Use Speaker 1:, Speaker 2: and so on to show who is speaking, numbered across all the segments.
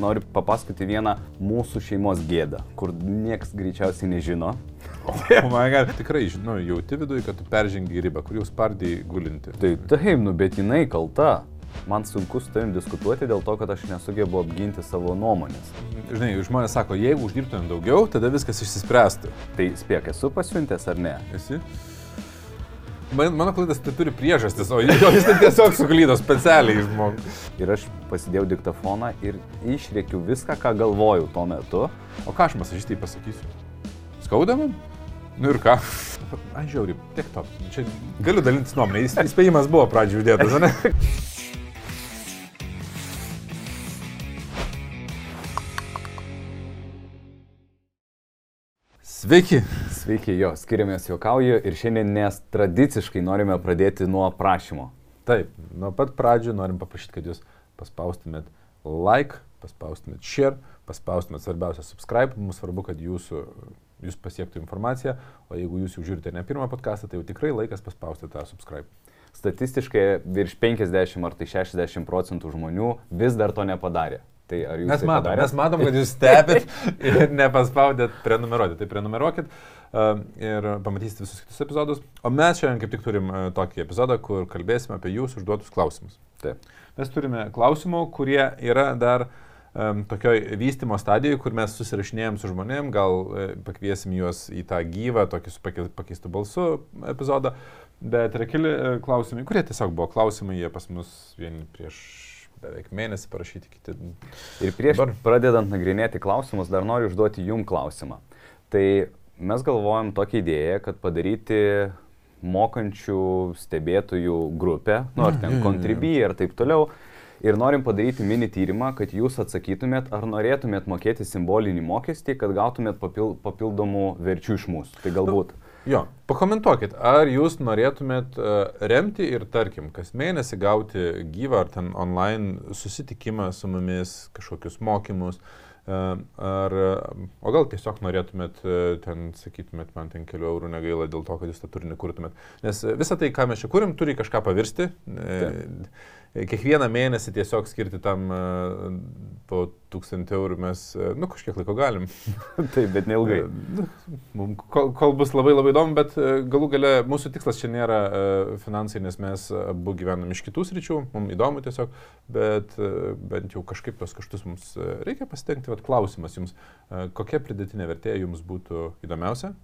Speaker 1: noriu papasakoti vieną mūsų šeimos gėdą, kur nieks greičiausiai nežino.
Speaker 2: O man gal tikrai, žinau, jauti viduje, kad tu peržengi ribą, kur jau spardai gulinti.
Speaker 1: Tai taip, nu, bet jinai kalta. Man sunku su tavim diskutuoti dėl to, kad aš nesugebu apginti savo nuomonės.
Speaker 2: Žinai, žmonės sako, jeigu uždirbtumėm daugiau, tada viskas išsispręstų.
Speaker 1: Tai spėk, esu pasiuntęs ar ne?
Speaker 2: Esi? Man, mano klaidas tai turi priežastis, o jis, jis tai tiesiog suklydo specialiai žmogus.
Speaker 1: Ir aš pasidėjau diktafoną ir išrėkiu viską, ką galvojau tuo metu.
Speaker 2: O ką aš masažistai pasakysiu? Skauda man? Nu ir ką? Aš žiauriai, tiek to. Čia galiu dalintis nuomonę. Įs- Įspėjimas buvo pradžioje uždėtas, ne? Sveiki.
Speaker 1: Sveiki, jo, skiriamės juokauju ir šiandien nes tradiciškai norime pradėti nuo prašymo.
Speaker 2: Taip, nuo pat pradžių norim paprašyti, kad jūs paspaustumėt like, paspaustumėt share, paspaustumėt svarbiausia subscribe. Mums svarbu, kad jūsų, jūs pasiektų informaciją, o jeigu jūs jau žiūrite ne pirmą podcastą, tai jau tikrai laikas paspausti tą subscribe.
Speaker 1: Statistiškai virš 50 ar tai 60 procentų žmonių vis dar to nepadarė. Tai ar jūs
Speaker 2: Mes
Speaker 1: tai
Speaker 2: matom,
Speaker 1: padarėt?
Speaker 2: mes matom, kad jūs stebit ir nepaspaudėt prenumeruoti. Tai prenumeruokit uh, ir pamatysite visus kitus epizodus. O mes šiandien kaip tik turim uh, tokį epizodą, kur kalbėsime apie jūsų užduotus klausimus.
Speaker 1: Taip.
Speaker 2: Mes turime klausimų, kurie yra dar um, tokioj vystimo stadijoje, kur mes susirašinėjom su žmonėm, gal pakviesim juos į tą gyvą, tokį su pake- pakeistu balsu epizodą. Bet yra keli klausimai, kurie tiesiog buvo klausimai, jie pas mus vieni prieš beveik mėnesį parašyti, kiti
Speaker 1: Ir prieš
Speaker 2: Dabar.
Speaker 1: pradedant nagrinėti klausimus, dar noriu užduoti jum klausimą. Tai mes galvojam tokią idėją, kad padaryti mokančių stebėtojų grupę, nu ar ten kontribį ir taip toliau. Ir norim padaryti mini tyrimą, kad jūs atsakytumėt, ar norėtumėt mokėti simbolinį mokestį, kad gautumėt papil papildomų verčių iš mūsų. Tai galbūt.
Speaker 2: Jo, pakomentuokit, ar jūs norėtumėt uh, remti ir, tarkim, kas mėnesį gauti gyvą ar ten online susitikimą su mumis, kažkokius mokymus, uh, ar, o gal tiesiog norėtumėt uh, ten, sakytumėt, man ten kelių eurų negaila dėl to, kad jūs tą turinį kurtumėt. Nes visą tai, ką mes čia kurim, turi kažką pavirsti. Uh, Kiekvieną mėnesį tiesiog skirti tam uh, po tūkstantį eurų mes, nu, kažkiek laiko galim.
Speaker 1: Taip, bet neilgai.
Speaker 2: Nu, Kol, kol bus labai labai įdomu, bet e, galų gale mūsų tikslas čia nėra e, finansai, nes mes abu gyvenam iš kitų sričių, mums įdomu tiesiog, bet e, bent jau kažkaip tos kaštus mums e, reikia pasitengti. Vat klausimas jums, e, kokia pridėtinė vertė jums būtų įdomiausia?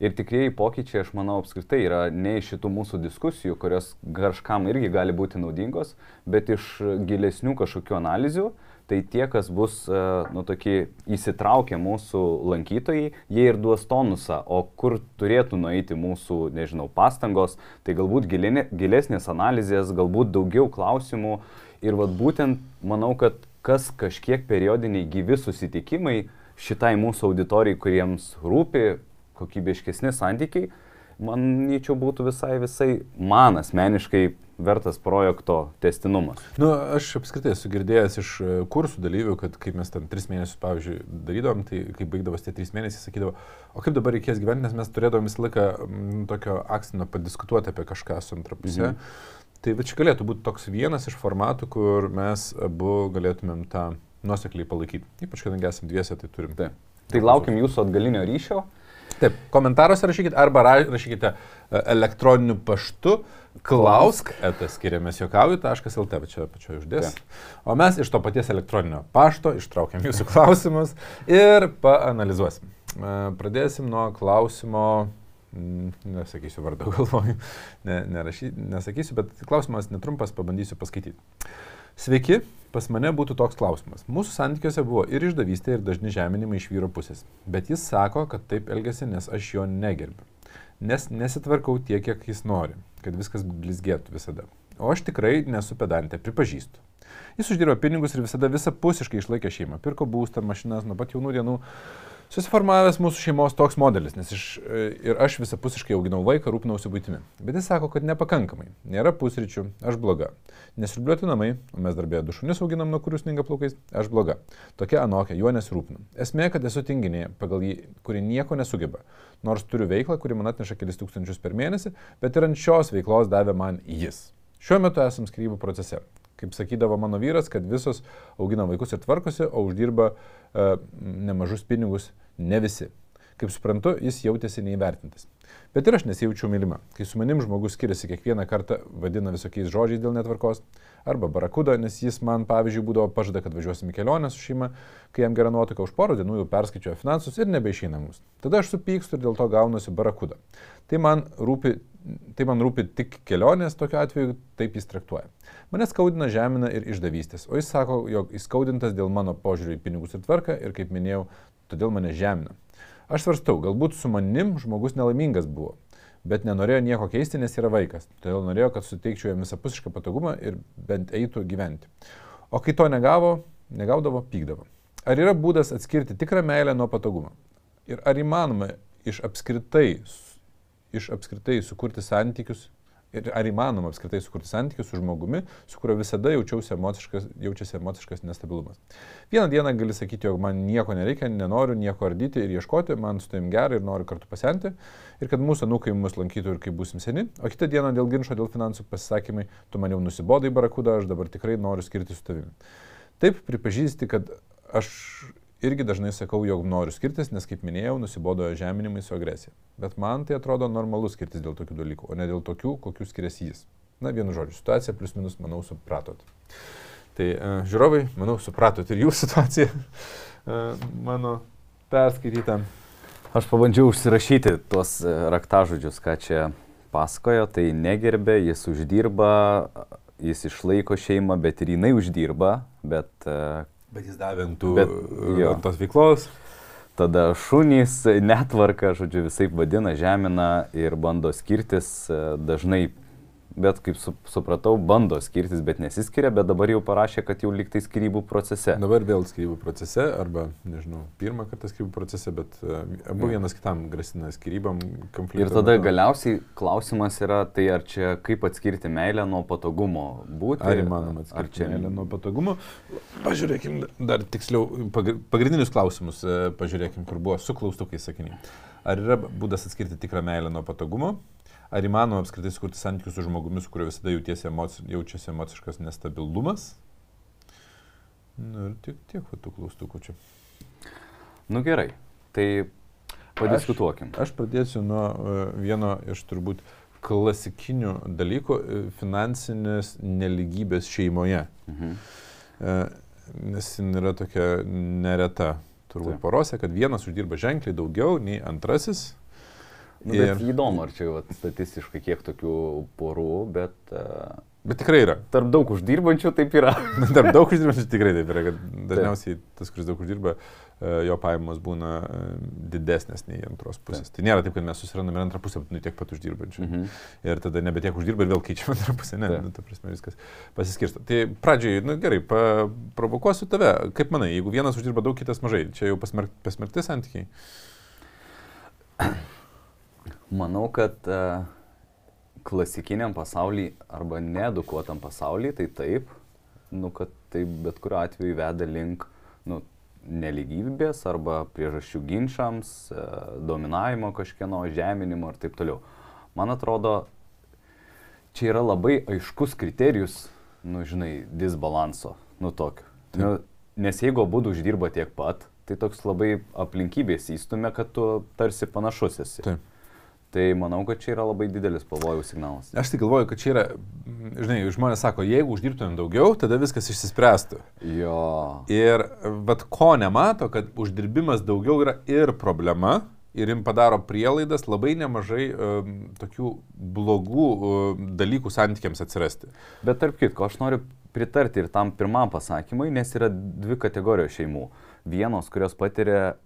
Speaker 1: Ir tikrieji pokyčiai, aš manau, apskritai yra ne iš šitų mūsų diskusijų, kurios kažkam irgi gali būti naudingos, bet iš gilesnių kažkokių analizių. Tai tie, kas bus, e, nu, tokie įsitraukę mūsų lankytojai, jie ir duos tonusą, o kur turėtų nueiti mūsų, nežinau, pastangos, tai galbūt gilinė, gilesnės analizės, galbūt daugiau klausimų. Ir vad būtent manau, kad kas kažkiek periodiniai gyvi susitikimai šitai mūsų auditorijai, kuriems rūpi kokybiškesni santykiai, manyčiau, būtų visai, visai man asmeniškai vertas projekto testinumas.
Speaker 2: Nu, aš apskritai esu girdėjęs iš e, kursų dalyvių, kad kaip mes ten tris mėnesius, pavyzdžiui, darydavom, tai kai baigdavos tie trys mėnesiai, sakydavo, o kaip dabar reikės gyventi, nes mes turėdavom visą laiką mm, tokio akcino padiskutuoti apie kažką su antra pusė. Mhm. Tai va čia galėtų būti toks vienas iš formatų, kur mes abu galėtumėm tą nuosekliai palaikyti. Ypač kadangi esame dviese, tai turim.
Speaker 1: Taip. Tai laukiam jūsų atgalinio ryšio.
Speaker 2: Taip, komentaruose rašykite arba ra- rašykite elektroniniu paštu klausk, etas skiriamės juokauju.lt, va čia pačioje uždės. O mes iš to paties elektroninio pašto ištraukiam jūsų klausimus ir paanalizuosim. E, Pradėsim nuo klausimo, nesakysiu vardą, galvoju, ne, nerašy, nesakysiu, bet klausimas netrumpas, pabandysiu paskaityti. Sveiki, pas mane būtų toks klausimas. Mūsų santykiuose buvo ir išdavystė, ir dažni žeminimai iš vyro pusės. Bet jis sako, kad taip elgesi, nes aš jo negerbiu. Nes nesitvarkau tiek, kiek jis nori, kad viskas blizgėtų visada. O aš tikrai nesu pedantė, pripažįstu. Jis uždirbo pinigus ir visada visapusiškai išlaikė šeimą. Pirko būstą, mašinas nuo pat jaunų dienų. Susiformavęs mūsų šeimos toks modelis, nes iš, ir aš visapusiškai auginau vaiką, rūpinausi būtimi. Bet jis sako, kad nepakankamai. Nėra pusryčių, aš bloga. Nesirbliuoti namai, o mes darbėje du šunis auginam, nuo kurių sninga plaukais, aš bloga. Tokia anokia, juo nesirūpinu. Esmė, kad esu tinginė, pagal jį, kuri nieko nesugeba. Nors turiu veiklą, kuri man atneša kelis tūkstančius per mėnesį, bet ir ant šios veiklos davė man jis. Šiuo metu esam skirybų procese. Kaip sakydavo mano vyras, kad visos augina vaikus ir tvarkosi, o uždirba uh, nemažus pinigus ne visi. Kaip suprantu, jis jautėsi neįvertintas. Bet ir aš nesijaučiu mylima. Kai su manim žmogus skiriasi kiekvieną kartą, vadina visokiais žodžiais dėl netvarkos, arba barakuda, nes jis man, pavyzdžiui, būdavo pažada, kad važiuosim į kelionę su šeima, kai jam gera nuotaika už porą dienų jau perskaičiuoja finansus ir nebeišeina mus. Tada aš supykstu ir dėl to gaunasi barakuda. Tai man rūpi, tai man rūpi tik kelionės, tokiu atveju taip jis traktuoja. Mane skaudina žemina ir išdavystės, o jis sako, jog įskaudintas dėl mano požiūrį į pinigus ir tvarką ir, kaip minėjau, todėl mane žemina. Aš svarstau, galbūt su manim žmogus nelaimingas buvo, bet nenorėjo nieko keisti, nes yra vaikas. Todėl norėjo, kad suteikčiau jam visapusišką patogumą ir bent eitų gyventi. O kai to negavo, negaudavo, pykdavo. Ar yra būdas atskirti tikrą meilę nuo patogumo? Ir ar įmanoma iš apskritai, iš apskritai sukurti santykius Ir ar įmanoma apskritai sukurti santykius su žmogumi, su kuriuo visada emociškas, jaučiasi emociškas nestabilumas. Vieną dieną gali sakyti, jog man nieko nereikia, nenoriu nieko ardyti ir ieškoti, man su tavim gerai ir noriu kartu pasenti, ir kad mūsų anūkai mus lankytų ir kai busim seni, o kitą dieną dėl ginčio, dėl finansų pasisakymai, tu man jau nusibodai barakudą, aš dabar tikrai noriu skirti su tavimi. Taip pripažįsti, kad aš irgi dažnai sakau, jog noriu skirtis, nes, kaip minėjau, nusibodo žeminimai su agresija. Bet man tai atrodo normalu skirtis dėl tokių dalykų, o ne dėl tokių, kokių skiriasi jis. Na, vienu žodžiu, situacija plus minus, manau, supratot. Tai uh, žiūrovai, manau, supratot ir jų situaciją uh, mano perskaitytą.
Speaker 1: Aš pabandžiau užsirašyti tuos e, raktažodžius, ką čia pasakojo, tai negerbė, jis uždirba, jis išlaiko šeimą, bet ir jinai uždirba, bet uh,
Speaker 2: Bet jis davė ant, tų, Bet, jo. ant tos veiklos.
Speaker 1: Tada šunys netvarka, žodžiu, visai vadina, žemina ir bando skirtis dažnai bet kaip su, supratau, bando skirtis, bet nesiskiria, bet dabar jau parašė, kad jau liktai skirybų procese.
Speaker 2: Dabar vėl skirybų procese, arba, nežinau, pirmą kartą skirybų procese, bet uh, abu ja. vienas kitam grasina skirybam konfliktą.
Speaker 1: Ir tada galiausiai klausimas yra, tai ar čia kaip atskirti meilę nuo patogumo būti?
Speaker 2: Ar įmanoma atskirti čia... meilę nuo patogumo? Pažiūrėkim dar tiksliau, pagrindinius klausimus e, pažiūrėkim, kur buvo su klaustukais sakiniai. Ar yra būdas atskirti tikrą meilę nuo patogumo? Ar įmanoma apskritai sukurti santykius su žmogumi, su kuriuo visada emoci, jaučiasi emociškas nestabilumas? Na ir tiek, tiek tų klaustukų čia.
Speaker 1: Nu gerai, tai padiskutuokim.
Speaker 2: Aš, aš pradėsiu nuo uh, vieno iš turbūt klasikinių dalykų uh, - finansinės neligybės šeimoje. Mhm. Uh, nes jin yra tokia nereta turbūt Taip. porose, kad vienas uždirba ženkliai daugiau nei antrasis
Speaker 1: Nu, ir... Bet įdomu, ar čia vat, statistiškai kiek tokių porų, bet... Uh,
Speaker 2: bet tikrai yra.
Speaker 1: Tarp daug uždirbančių taip yra.
Speaker 2: tarp daug uždirbančių tikrai taip yra, kad dažniausiai taip. tas, kuris daug uždirba, uh, jo pajamos būna uh, didesnės nei antros pusės. Taip. Tai nėra taip, kad mes susirandame ir antrą pusę, bet nu tiek pat uždirbančių. Mhm. Ir tada nebe tiek uždirba ir vėl keičiame antrą pusę. Ne, nu, ta prasme viskas pasiskirsta. Tai pradžiai, nu, gerai, provokuosiu tave. Kaip manai, jeigu vienas uždirba daug, kitas mažai, čia jau pasmerk, pasmerkti santykiai?
Speaker 1: Manau, kad uh, klasikiniam pasaulyje arba needukuotam pasaulyje tai taip, nu, kad tai bet kuriuo atveju veda link nu, neligybės arba priežasčių ginčiams, uh, dominavimo kažkieno, žeminimo ir taip toliau. Man atrodo, čia yra labai aiškus kriterijus, nu, žinai, disbalanso, nu tokio. Nu, nes jeigu abu uždirba tiek pat, tai toks labai aplinkybės įstumė, kad tu tarsi panašus esi. Taip. Tai manau, kad čia yra labai didelis pavojų signalas.
Speaker 2: Aš tai galvoju, kad čia yra, žinai, žmonės sako, jeigu uždirbtumėm daugiau, tada viskas išsispręstų.
Speaker 1: Jo.
Speaker 2: Ir vad ko nemato, kad uždirbimas daugiau yra ir problema, ir jim padaro prielaidas labai nemažai um, tokių blogų um, dalykų santykiams atsirasti.
Speaker 1: Bet tarp kitko, aš noriu pritarti ir tam pirmam pasakymui, nes yra dvi kategorijos šeimų. Vienos, kurios patiria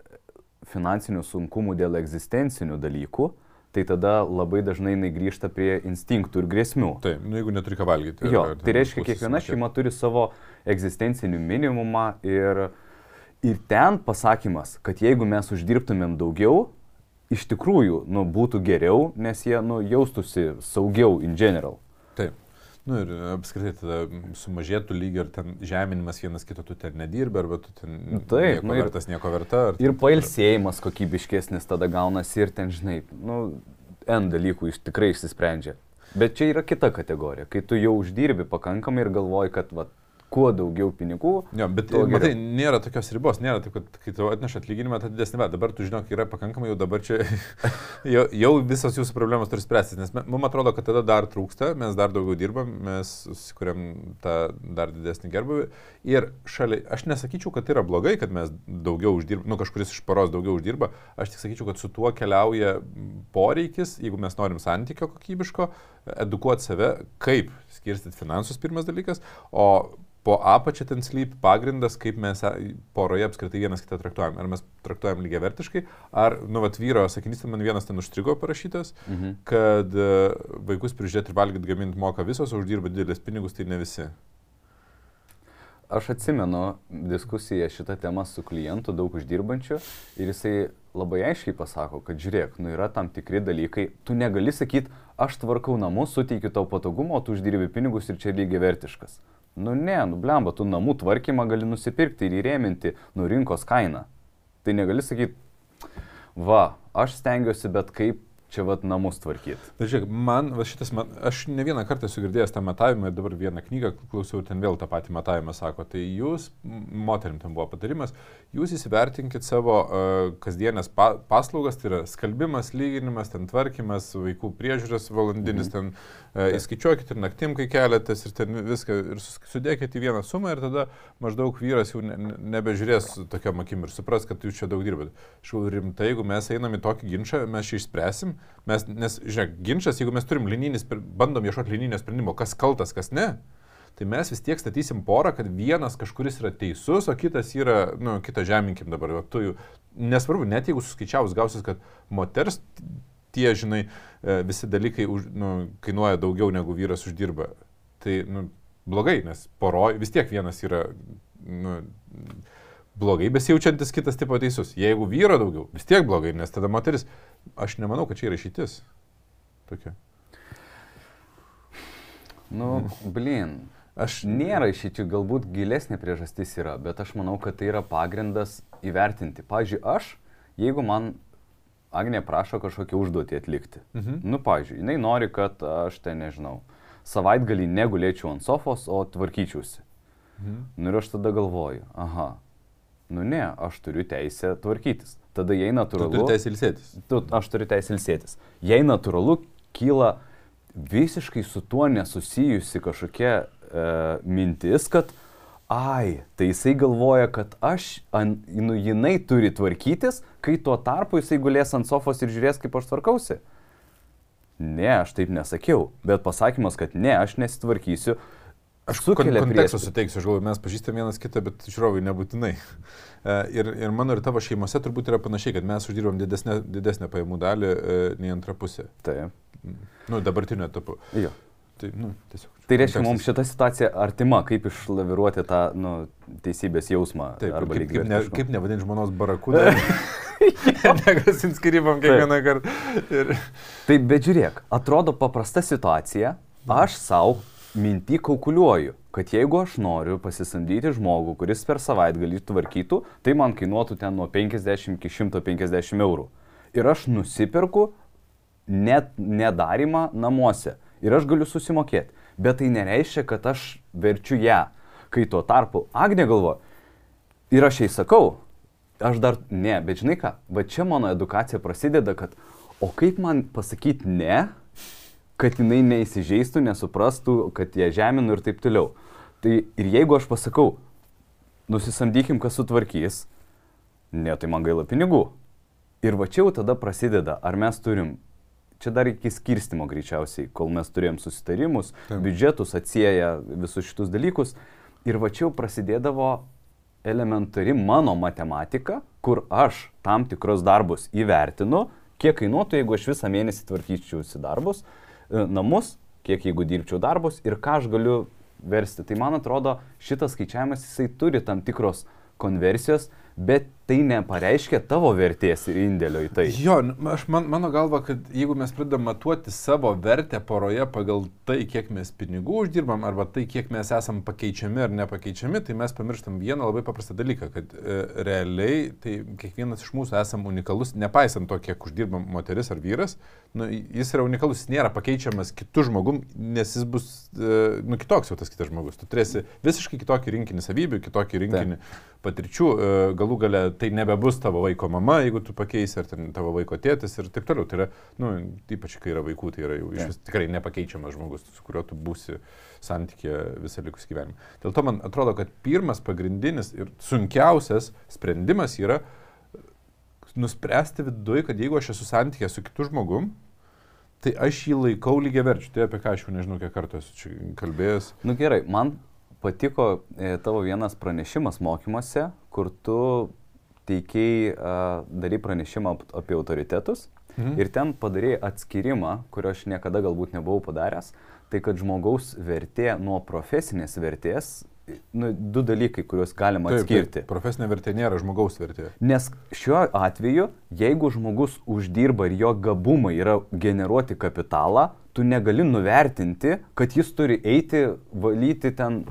Speaker 1: finansinių sunkumų dėl egzistencinių dalykų tai tada labai dažnai jinai grįžta prie instinktų ir grėsmių.
Speaker 2: Taip, nu, jeigu neturi ką valgyti.
Speaker 1: Jo, ar, tai reiškia, kiekviena šeima turi savo egzistencinį minimumą ir, ir ten pasakymas, kad jeigu mes uždirbtumėm daugiau, iš tikrųjų nu, būtų geriau, nes jie nu, jaustųsi saugiau in general.
Speaker 2: Taip. Nu ir apskritai tada sumažėtų lygiai ir ten žeminimas vienas kito tu ten nedirbi, arba tu ten nu, Taip, nieko nu, ir, vertas, nieko verta.
Speaker 1: Ir pailsėjimas kokybiškesnis tada gaunasi ir ten, žinai, nu, N dalykų iš tikrai išsisprendžia. Bet čia yra kita kategorija, kai tu jau uždirbi pakankamai ir galvoji, kad va, kuo daugiau pinigų.
Speaker 2: Jo, bet matai, nėra tokios ribos, nėra taip, kad kai tu atneši atlyginimą, tai didesnė, bet dabar tu žinok, yra pakankamai, jau dabar čia, jau, jau visos jūsų problemos turi spręstis, nes mums atrodo, kad tada dar trūksta, mes dar daugiau dirbam, mes susikūrėm tą dar didesnį gerbuvį ir šalia, aš nesakyčiau, kad tai yra blogai, kad mes daugiau uždirbame, nu kažkuris iš poros daugiau uždirba, aš tik sakyčiau, kad su tuo keliauja poreikis, jeigu mes norim santykio kokybiško, edukuoti save, kaip skirstyti finansus pirmas dalykas, o po apačia ten slypi pagrindas, kaip mes poroje apskritai vienas kitą traktuojam. Ar mes traktuojam lygiai vertiškai, ar, nu, vat vyro sakinys, man vienas ten užstrigo parašytas,
Speaker 1: Mhm.
Speaker 2: kad e, vaikus prižiūrėti ir valgyti gaminti moka visos, o uždirba didelis pinigus, tai ne visi.
Speaker 1: Aš atsimenu diskusiją šitą temą su klientu, daug uždirbančiu, ir jisai labai aiškiai pasako, kad žiūrėk, nu yra tam tikri dalykai, tu negali sakyti, aš tvarkau namus, suteikiu tau patogumą, o tu uždirbi pinigus ir čia lygiai vertiškas. Nu ne, nu blemba, tu namų tvarkymą gali nusipirkti ir įrėminti nu rinkos kainą. Tai negali sakyti, va, aš stengiuosi, bet kaip čia vat namus tvarkyti.
Speaker 2: Bet žiūrėk, man, va šitas, man, aš ne vieną kartą esu girdėjęs tą matavimą ir dabar vieną knygą klausiau ir ten vėl tą patį matavimą sako. Tai jūs, moterim ten buvo patarimas, jūs įsivertinkit savo uh, kasdienės pa paslaugas, tai yra skalbimas, lyginimas, ten tvarkymas, vaikų priežiūros valandinis,
Speaker 1: Mhm.
Speaker 2: ten uh, įskaičiuokit ir naktim, kai keliatės ir ten viską ir sudėkit į vieną sumą ir tada maždaug vyras jau ne, ne- nebežiūrės tokiam akim ir supras, kad jūs čia daug dirbat. Šiau rimtai, jeigu mes einam į tokį ginčą, mes šį išspręsim, mes, nes, žiūrėk, ginčas, jeigu mes turim linijinį, spre- bandom ieškoti linijinio sprendimo, kas kaltas, kas ne, tai mes vis tiek statysim porą, kad vienas kažkuris yra teisus, o kitas yra, nu, kitą žeminkim dabar, va, tu jų, nesvarbu, net jeigu suskaičiavus gausis, kad moters tie, žinai, e, visi dalykai už, nu, kainuoja daugiau negu vyras uždirba, tai, nu, blogai, nes poroj vis tiek vienas yra, nu, blogai besijaučiantis, kitas tipo teisus. Jeigu vyro daugiau, vis tiek blogai, nes tada moteris, aš nemanau, kad čia yra išeitis. Tokia.
Speaker 1: Nu, blin,
Speaker 2: Aš
Speaker 1: Nėra išeičių, galbūt gilesnė priežastis yra, bet aš manau, kad tai yra pagrindas įvertinti. Pavyzdžiui, aš, jeigu man Agnė prašo kažkokią užduotį atlikti,
Speaker 2: Mhm.
Speaker 1: nu, pavyzdžiui, jinai nori, kad aš ten nežinau, savaitgalį negulėčiau ant sofos, o tvarkyčiausi.
Speaker 2: Mhm.
Speaker 1: Nu ir aš tada galvoju, aha, nu ne, aš turiu teisę tvarkytis. Tada jei
Speaker 2: Tu
Speaker 1: natūralu...
Speaker 2: turi teisę ilsėtis.
Speaker 1: tu, aš turiu teisę ilsėtis. Jei natūralu kyla visiškai su tuo nesusijusi kažkokia e, mintis, kad, ai, tai jisai galvoja, kad aš, an, nu, jinai turi tvarkytis, kai tuo tarpu jisai gulės ant sofos ir žiūrės, kaip aš tvarkausi. Ne, aš taip nesakiau, bet pasakymas, kad ne, aš nesitvarkysiu,
Speaker 2: Aš
Speaker 1: sukelia
Speaker 2: konteksto
Speaker 1: prieš.
Speaker 2: suteiksiu, aš galvoju, mes pažįstame vienas kitą, bet žiūrovai nebūtinai. E, Ir, ir mano ir tavo šeimose turbūt yra panašiai, kad mes uždirbam didesnę, didesnę pajamų dalį e, nei antra pusė.
Speaker 1: Taip.
Speaker 2: Nu, dabartiniu etapu.
Speaker 1: Jo.
Speaker 2: Tai, nu, tiesiog.
Speaker 1: Tai reiškia, mums šita situacija artima, kaip išlaviruoti tą nu, teisybės jausmą.
Speaker 2: Taip,
Speaker 1: arba
Speaker 2: kaip, kaip, ne, kaip nevadinti žmonos barakų. Negrasint skirybam kiekvieną kartą. Ir...
Speaker 1: Tai bet žiūrėk, atrodo paprasta situacija, aš savo mintį kaukuliuoju, kad jeigu aš noriu pasisamdyti žmogų, kuris per savaitgalį tvarkytų, tai man kainuotų ten nuo 50 iki 150 eurų. Ir aš nusipirku net nedarimą namuose. Ir aš galiu susimokėti. Bet tai nereiškia, kad aš verčiu ją. Kai tuo tarpu Agne galvo, ir aš jai sakau, aš dar ne, bet žinai ką, va čia mano edukacija prasideda, kad o kaip man pasakyti ne, kad jinai neįsižeistų, nesuprastų, kad ją žeminu ir taip toliau. Tai ir jeigu aš pasakau, nusisamdykim, kas sutvarkys, ne, tai man gaila pinigų. Ir va čia jau tada prasideda, ar mes turim, čia dar iki skirstimo greičiausiai, kol mes turėjom susitarimus,
Speaker 2: Taip.
Speaker 1: biudžetus atsieja visus šitus dalykus. Ir va čia jau prasidėdavo elementari mano matematika, kur aš tam tikrus darbus įvertinu, kiek kainuotų, jeigu aš visą mėnesį tvarkyčiausi darbus, e, namus, kiek jeigu dirbčiau darbus ir ką aš galiu versti. Tai man atrodo, šitas skaičiavimas jisai turi tam tikros konversijos, bet tai nepareiškia tavo vertės ir indėlio į tai.
Speaker 2: Jo, n- aš man, mano galva, kad jeigu mes pradedam matuoti savo vertę poroje pagal tai, kiek mes pinigų uždirbam, arba tai, kiek mes esam pakeičiami ar nepakeičiami, tai mes pamirštam vieną labai paprastą dalyką, kad e, realiai tai kiekvienas iš mūsų esam unikalus, nepaisant to, kiek uždirbam moteris ar vyras, nu, jis yra unikalus, jis nėra pakeičiamas kitų žmogum, nes jis bus, e, nu, kitoks jau tas kitas žmogus. Tu turėsi visiškai kitokį rinkinį savybių, kitokį rinkinį Taip. patirčių, e, galų gale tai nebebus tavo vaiko mama, jeigu tu pakeisi, ar tavo vaiko tėtis ir taip toliau. Tai yra, nu, ypač kai yra vaikų, tai yra jau iš vis tikrai nepakeičiamas žmogus su kuriuo tu būsi santykė visą likusį gyvenimą. Dėl to man atrodo, kad pirmas pagrindinis ir sunkiausias sprendimas yra nuspręsti viduje, kad jeigu aš esu santykė su kitu žmogum, tai aš jį laikau lygiai verčiu. Tai apie ką aš jau nežinau, kiek kartų esu čia kalbėjęs.
Speaker 1: Nu gerai, man patiko e, tavo vienas pranešimas mokymuose, kur tu teikiai, darai pranešimą apie autoritetus Mhm. Ir ten padarėjai atskirimą, kurio aš niekada galbūt nebuvau padaręs, tai kad žmogaus vertė nuo profesinės vertės, nu, du dalykai, kuriuos galima taip, atskirti. Taip,
Speaker 2: profesinė vertė nėra žmogaus vertė.
Speaker 1: Nes šiuo atveju, jeigu žmogus uždirba ir jo gabumai yra generuoti kapitalą, tu negali nuvertinti, kad jis turi eiti valyti ten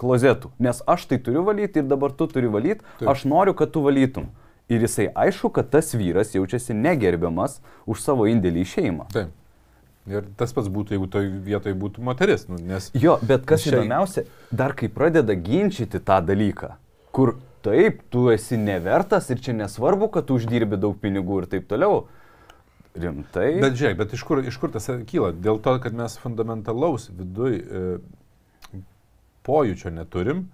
Speaker 1: klozetų. Nes aš tai turiu valyti ir dabar tu turi valyti, aš noriu, kad tu valytum. Ir jisai aišku, kad tas vyras jaučiasi negerbiamas už savo indėlį į šeimą.
Speaker 2: Taip. Ir tas pats būtų, jeigu toj vietoje būtų moteris. Nu, nes...
Speaker 1: Jo, bet kas šiai... įdomiausia, dar kai pradeda ginčyti tą dalyką, kur taip, tu esi nevertas ir čia nesvarbu, kad tu uždirbi daug pinigų ir taip toliau. Rimtai.
Speaker 2: Bet žiūrėk, bet iš kur, iš kur tas kyla? Dėl to, kad mes fundamentalaus viduj e, pojūčio neturim,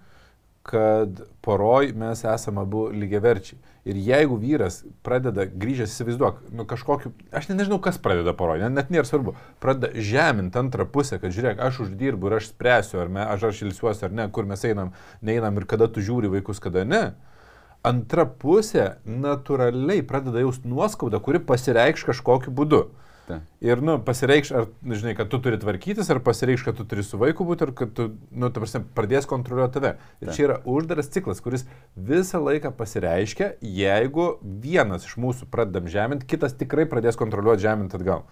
Speaker 2: kad poroj mes esame abu lygiaverčiai. Ir jeigu vyras pradeda grįžęs, įsivaizduok, nu kažkokiu, aš ne, nežinau, kas pradeda poroj, net, net nėra svarbu, pradeda žeminti antrą pusę, kad žiūrėk, aš uždirbu ir aš spręsiu, ar, me, aš, aš ilsiuosi ar ne, kur mes einam, neinam ir kada tu žiūri vaikus, kada ne. Antra pusė natūraliai pradeda jausti nuoskaudą, kuri pasireikš kažkokiu būdu. Ta. Ir, nu, pasireikš, ar, nu, žinai, kad tu turi tvarkytis, ar pasireikš, kad tu turi su vaiku būti, ar kad tu, nu, ta prasme, pradės kontroliuoti tave. Ir Ta. čia yra uždaras ciklas, kuris visą laiką pasireiškia, jeigu vienas iš mūsų pradedam žeminti, kitas tikrai pradės kontroliuoti žeminti atgal.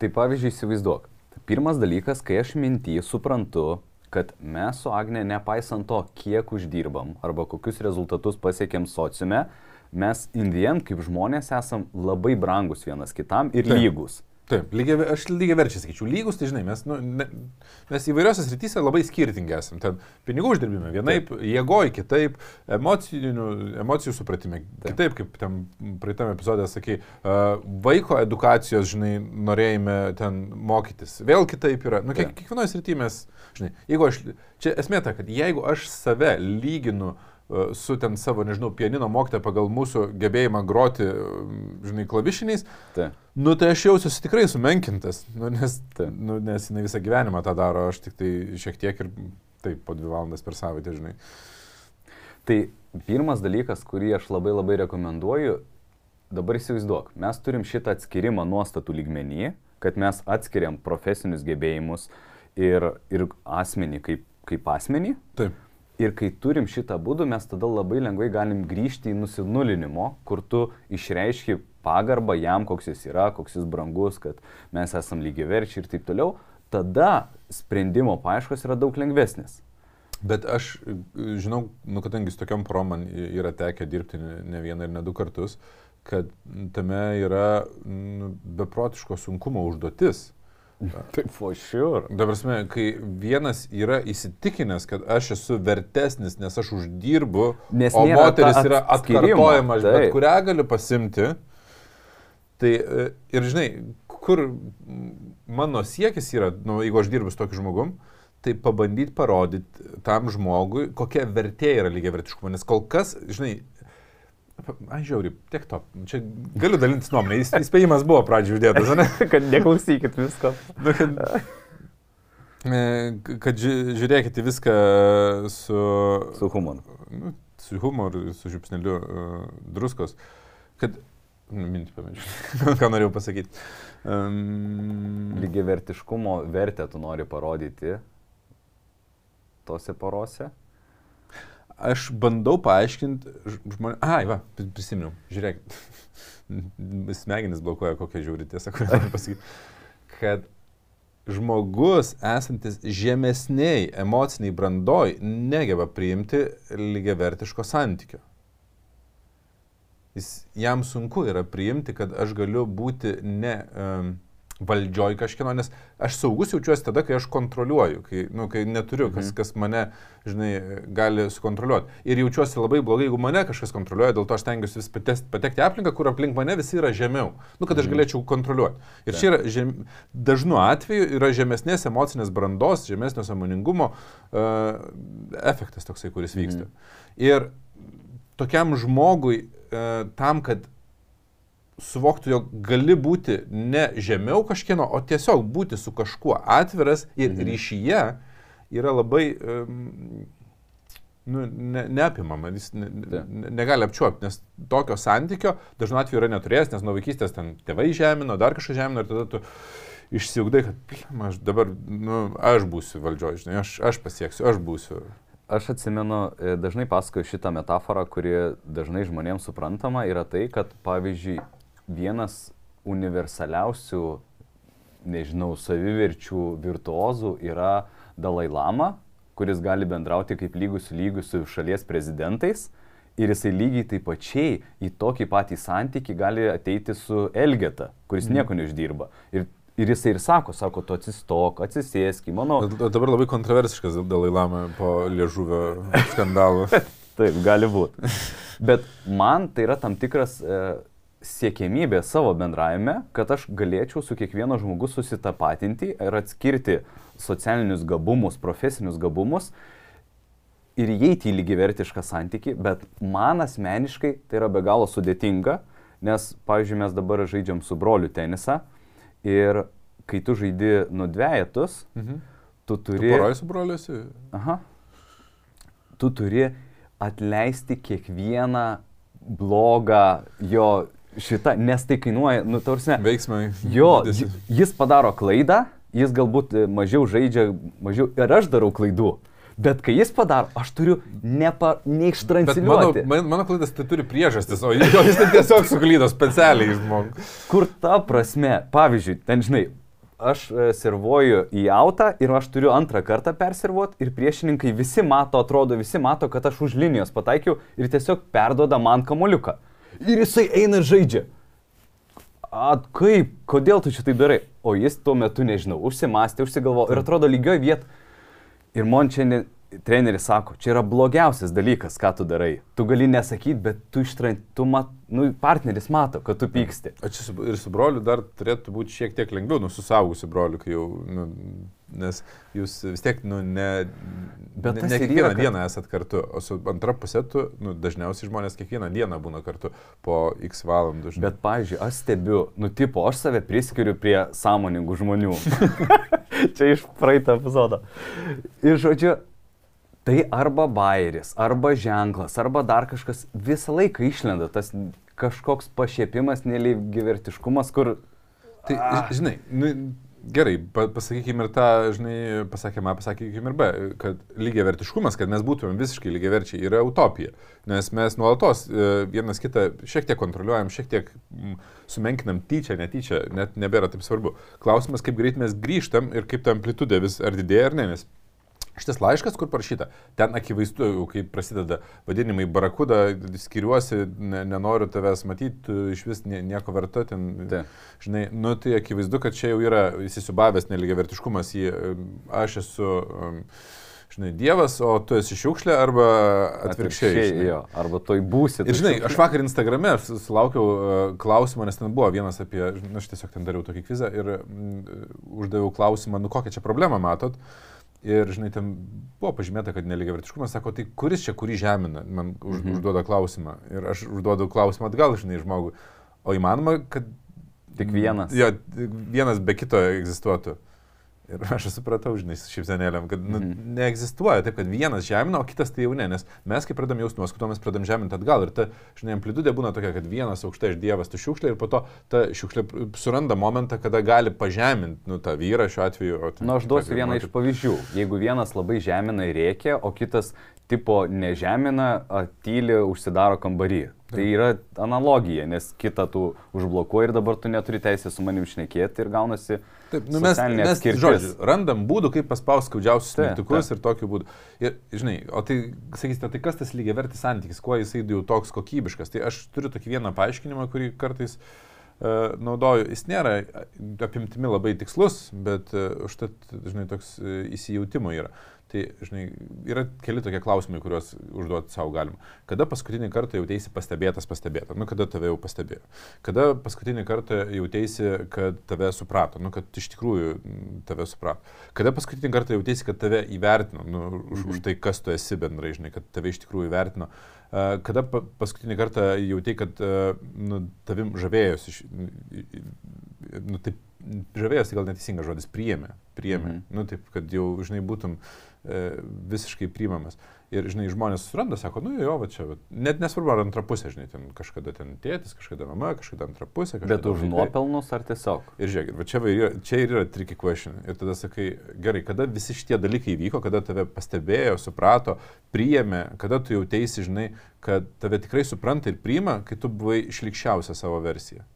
Speaker 1: Tai pavyzdžiui, įsivaizduok. Pirmas dalykas, kai aš mintį suprantu, kad mes su Agne, nepaisant to, kiek uždirbam arba kokius rezultatus pasiekėm sociume, mes indien kaip žmonės esam labai brangus vienas kitam ir Taip. lygus.
Speaker 2: Taip, lygiai, aš lygiai verčiai sakyčiau, lygus, tai žinai, mes, nu, ne, mes įvairiose srityse labai skirtingi esame. Ten pinigų uždirbime vienaip, jėgoji kitaip, emocijų, emocijų supratime Taip. kitaip, kaip ten praeitame epizode sakai, uh, vaiko edukacijos, žinai, norėjime ten mokytis. Vėl kitaip yra. Nu, kiek, kiekvienoje srityje mes, žinai, jeigu aš, čia esmė ta, kad jeigu aš save lyginu uh, su ten savo, nežinau, pianino mokytę pagal mūsų gebėjimą groti, žinai, klavišiniais, tai. nu tai aš jausiuosi tikrai sumenkintas, nu, nes, tai. nu, nes jinai visą gyvenimą tą daro, aš tik tai šiek tiek ir taip po dvi valandas per savaitę, žinai.
Speaker 1: Tai pirmas dalykas, kurį aš labai labai rekomenduoju, dabar įsivaizduok, mes turim šitą atskirimą nuostatų lygmenį, kad mes atskiriam profesinius gebėjimus ir, ir asmenį kaip, kaip asmenį.
Speaker 2: Taip
Speaker 1: Ir kai turim šitą būdų, mes tada labai lengvai galim grįžti į nusinulinimo, kur tu išreiški pagarbą jam, koks jis yra, koks jis brangus, kad mes esam lygiai verčiai ir taip toliau. Tada sprendimo paieškos yra daug lengvesnis.
Speaker 2: Bet aš žinau, nu, kadangi su tokiam porom man yra tekę dirbti ne vieną ir ne du kartus, kad tame yra nu, beprotiško sunkumo užduotis
Speaker 1: Taip, for sure.
Speaker 2: Dabar, kai vienas yra įsitikinęs, kad aš esu vertesnis, nes aš uždirbu, nes o moteris yra atkartojama, aš bet kurią galiu pasimti, tai e, ir žinai, kur mano siekis yra, nu, jeigu aš dirbu su tokiu žmogum, tai pabandyti parodyti tam žmogui, kokia vertė yra lygiai vertiškumo, nes kol kas, žinai, Aš žiauriai, tiek to. Čia galiu dalintis nuomonę. Įspėjimas buvo pradžioje uždėtas, ne?
Speaker 1: kad neklausykit visko.
Speaker 2: Nu, kad, e, kad žiūrėkite viską su...
Speaker 1: Su humoru.
Speaker 2: Nu, su humoru, su žiupsneliu uh, druskos. Kad... Nu, mintį pamiršau. Ką norėjau pasakyti. Um...
Speaker 1: Lygiai vertiškumo vertę tu nori parodyti tose porose?
Speaker 2: Aš bandau paaiškinti žmonėms. Ai, va, prisiminiau, žiūrėk, smegenis blokuoja kokią žiūri tiesą, noriu pasakyti. Kad žmogus esantis žemesniai emociniai brandoj negeba priimti lygiavertiško santykio. Jis, jam sunku yra priimti, kad aš galiu būti ne um, valdžioj kažkieno, nes aš saugus jaučiuosi tada, kai aš kontroliuoju, kai, nu, kai neturiu, kas, mhm. kas mane, žinai, gali sukontroliuoti. Ir jaučiuosi labai blogai, jeigu mane kažkas kontroliuoja, dėl to aš tengiuosi vis patekti aplinką, kur aplink mane visi yra žemiau, nu, kad aš mhm. galėčiau kontroliuoti. Ir čia yra žem, dažnu atveju yra žemesnės emocinės brandos, žemesnio samoningumo uh, efektas toksai, kuris vyksta. Mhm. Ir tokiam žmogui, uh, tam, kad suvoktų, jog gali būti ne žemiau kažkieno, o tiesiog būti su kažkuo atviras ir mhm. ryšyje yra labai um, nu, ne, neapimama, jis ne, ne, negali apčiuopti, nes tokio santykio dažnu atveju yra neturėjęs, nes nuo vaikystės ten tėvai žemino, dar kažką žemino ir tada tu išsiugdai, kad aš dabar, nu, aš būsiu valdžioje, žinai, aš, aš pasieksiu, aš būsiu.
Speaker 1: Aš atsimenu, e, dažnai pasakoju šitą metaforą, kuri dažnai žmonėms suprantama, yra tai, kad pavyzdžiui, vienas universaliausių, nežinau, saviverčių virtuozų yra Dalai Lama, kuris gali bendrauti kaip lygus lygus su šalies prezidentais. Ir jisai lygiai taip pačiai į tokį patį santyki gali ateiti su Elgeta, kuris mm. nieko neuždirba. Ir, ir jisai ir sako, sako, tu atsistok, atsisėsk, mano.
Speaker 2: Dabar labai kontroversiškas Dalai Lama po liežuvio skandalų.
Speaker 1: taip, gali būti. Bet man tai yra tam tikras e, siekėmybė savo bendravime, kad aš galėčiau su kiekvieno žmogus susitapatinti ir atskirti socialinius gabumus, profesinius gabumus ir įeiti į lygivertišką santyki, bet man asmeniškai tai yra be galo sudėtinga, nes, pavyzdžiui, mes dabar žaidžiam su broliu tenisą ir kai tu žaidi nudvėjetus, mhm. tu turi...
Speaker 2: Porai su broliusi?
Speaker 1: Aha. Tu turi atleisti kiekvieną blogą jo šitą, nes tai kainuoja, nu, tarsi.
Speaker 2: Veiksmai.
Speaker 1: Jo, jis padaro klaidą, jis galbūt e, mažiau žaidžia, mažiau ir aš darau klaidų. Bet kai jis padaro, aš turiu nepa, neištransliuoti.
Speaker 2: Mano, mano klaidas tai turi priežastis, o jis tai tiesiog suklydo specialiai žmogui.
Speaker 1: Kur ta prasme, pavyzdžiui, ten žinai, aš e, servuoju į autą ir aš turiu antrą kartą perservuoti ir priešininkai visi mato, atrodo, visi mato, kad aš už linijos pataikiau ir tiesiog perdoda man kamuoliuką ir jisai eina žaidžia. A, kaip, kodėl tu šitai darai? O jis tuo metu, nežinau, užsimastė, užsigalvo ir atrodo lygioj viet. Ir man šiandien treneris sako, čia yra blogiausias dalykas, ką tu darai. Tu gali nesakyti, bet tu ištrant, tu mat, nu, partneris mato, kad tu pyksti.
Speaker 2: O čia ir su broliu dar turėtų būti šiek tiek lengviau, nu, su saugusiu broliu, kai jau, nu, nes jūs vis tiek, nu, ne, Bet ne, ne kiekvieną yra, kad... dieną esat kartu, o su antra pusė tu, nu, dažniausiai žmonės kiekvieną dieną būna kartu po x valandų.
Speaker 1: Žinai. Bet, pavyzdžiui, aš stebiu, nu, tipo, aš save priskiriu prie sąmoningų žmonių. Čia iš praeitą epizodą. Ir, žodžiu, tai arba bairis, arba ženklas, arba dar kažkas visą laiką išlenda, tas kažkoks pašiepimas, nelygivertiškumas, kur...
Speaker 2: Tai, žinai, nu, Gerai, pasakykime ir tą, žinai, pasakėme, pasakykime ir B, kad lygiai vertiškumas, kad mes būtumėm visiškai lygiai verčiai, yra utopija. Nes mes nuolatos e, vienas kitą šiek tiek kontroliuojam, šiek tiek sumenkinam tyčia, netyčia, net nebėra taip svarbu. Klausimas, kaip greit mes grįžtam ir kaip ta amplitudė vis ar didėja ar ne, nes Šitas laiškas, kur parašyta, ten akivaizdu, kai prasideda vadinimai barakuda, skiriuosi, ne, nenoriu tavęs matyti, iš vis nieko verta, ten, Te. žinai, nu tai akivaizdu, kad čia jau yra įsisubavęs neligiavertiškumas, jį, aš esu... Um, žinai, Dievas, o tu esi šiukšlė arba atvirkščiai. atvirkščiai
Speaker 1: jo, arba toj būsi.
Speaker 2: Ir žinai, aš vakar Instagrame sulaukiau uh, klausimą, nes ten buvo vienas apie, na, aš tiesiog ten dariau tokį kvizą ir mm, uždaviau klausimą, nu kokią čia problemą matot. Uh, Ir, žinai, ten buvo pažymėta, kad neligiavertiškumas, sako, tai kuris čia kurį žemina, man už, mhm. užduoda klausimą. Ir aš užduodu klausimą atgal, žinai, žmogui. O įmanoma, kad...
Speaker 1: Tik vienas.
Speaker 2: Jo, vienas be kito egzistuotų. Ir aš supratau, žinai, šipsenėlėm, kad nu, mm. neegzistuoja taip, kad vienas žemina, o kitas tai jau ne, nes mes kai pradam jausmus, nuoskutą, mes pradam žeminti atgal ir ta, žinai, amplitudė būna tokia, kad vienas aukštai iš Dievas tu šiukšlė ir po to ta šiukšlė suranda momentą, kada gali pažeminti, nu, tą vyrą šiuo atveju.
Speaker 1: Na, nu, aš duosiu vieną iš pavyzdžių. Jeigu vienas labai žemina ir reikia, o kitas tipo nežemina, tyli, užsidaro kambarį. Tai yra analogija, nes kitą tu užblokuoji ir dabar tu neturi teisės su manim šnekėti ir gaunasi
Speaker 2: Taip, nu mes, mes žodžiu, randam būdų, kaip paspausti skaudžiausius mygtukus ir tokiu būdu. Ir, žinai, o tai, sakysite, tai kas tas lygiai vertis santykis, kuo jisai jau toks kokybiškas. Tai aš turiu tokį vieną paaiškinimą, kurį kartais uh, naudoju. Jis nėra e, apimtimi labai tikslus, bet uh, užtat, žinai, toks uh, įsijautimo yra. Tai, žinai, yra keli tokie klausimai, kuriuos užduoti savo galima. Kada paskutinį kartą jautėsi pastebėtas pastebėta? Nu, kada tave jau pastebėjo? Kada paskutinį kartą jautėsi, kad tave suprato? Nu, kad iš tikrųjų tave suprato. Kada paskutinį kartą jautėsi, kad tave įvertino? Nu, už, už tai, kas tu esi bendrai, žinai, kad tave iš tikrųjų įvertino. Uh, Kada pa- paskutinį kartą jautėjai, kad nu, tavim žavėjosi, nu, taip, žavėjosi gal neteisingas žodis, priėmė, priėmė,
Speaker 1: mhm.
Speaker 2: nu, taip, kad jau, žinai, būtum e, visiškai priimamas. Ir, žinai, žmonės suranda, sako, nu jo, va čia, va. net nesvarbu, ar antra pusė, žinai, ten kažkada ten tėtis, kažkada mama, kažkada antra pusė. Kažkada
Speaker 1: Bet už nuopelnus ar tiesiog?
Speaker 2: Ir žiūrėk, va čia, va, čia ir yra tricky question. Ir tada sakai, gerai, kada visi šitie dalykai vyko, kada tave pastebėjo, suprato, priėmė, kada tu jau teisi, žinai, kad tave tikrai supranta ir priima, kai tu buvai išlikščiausia savo versija.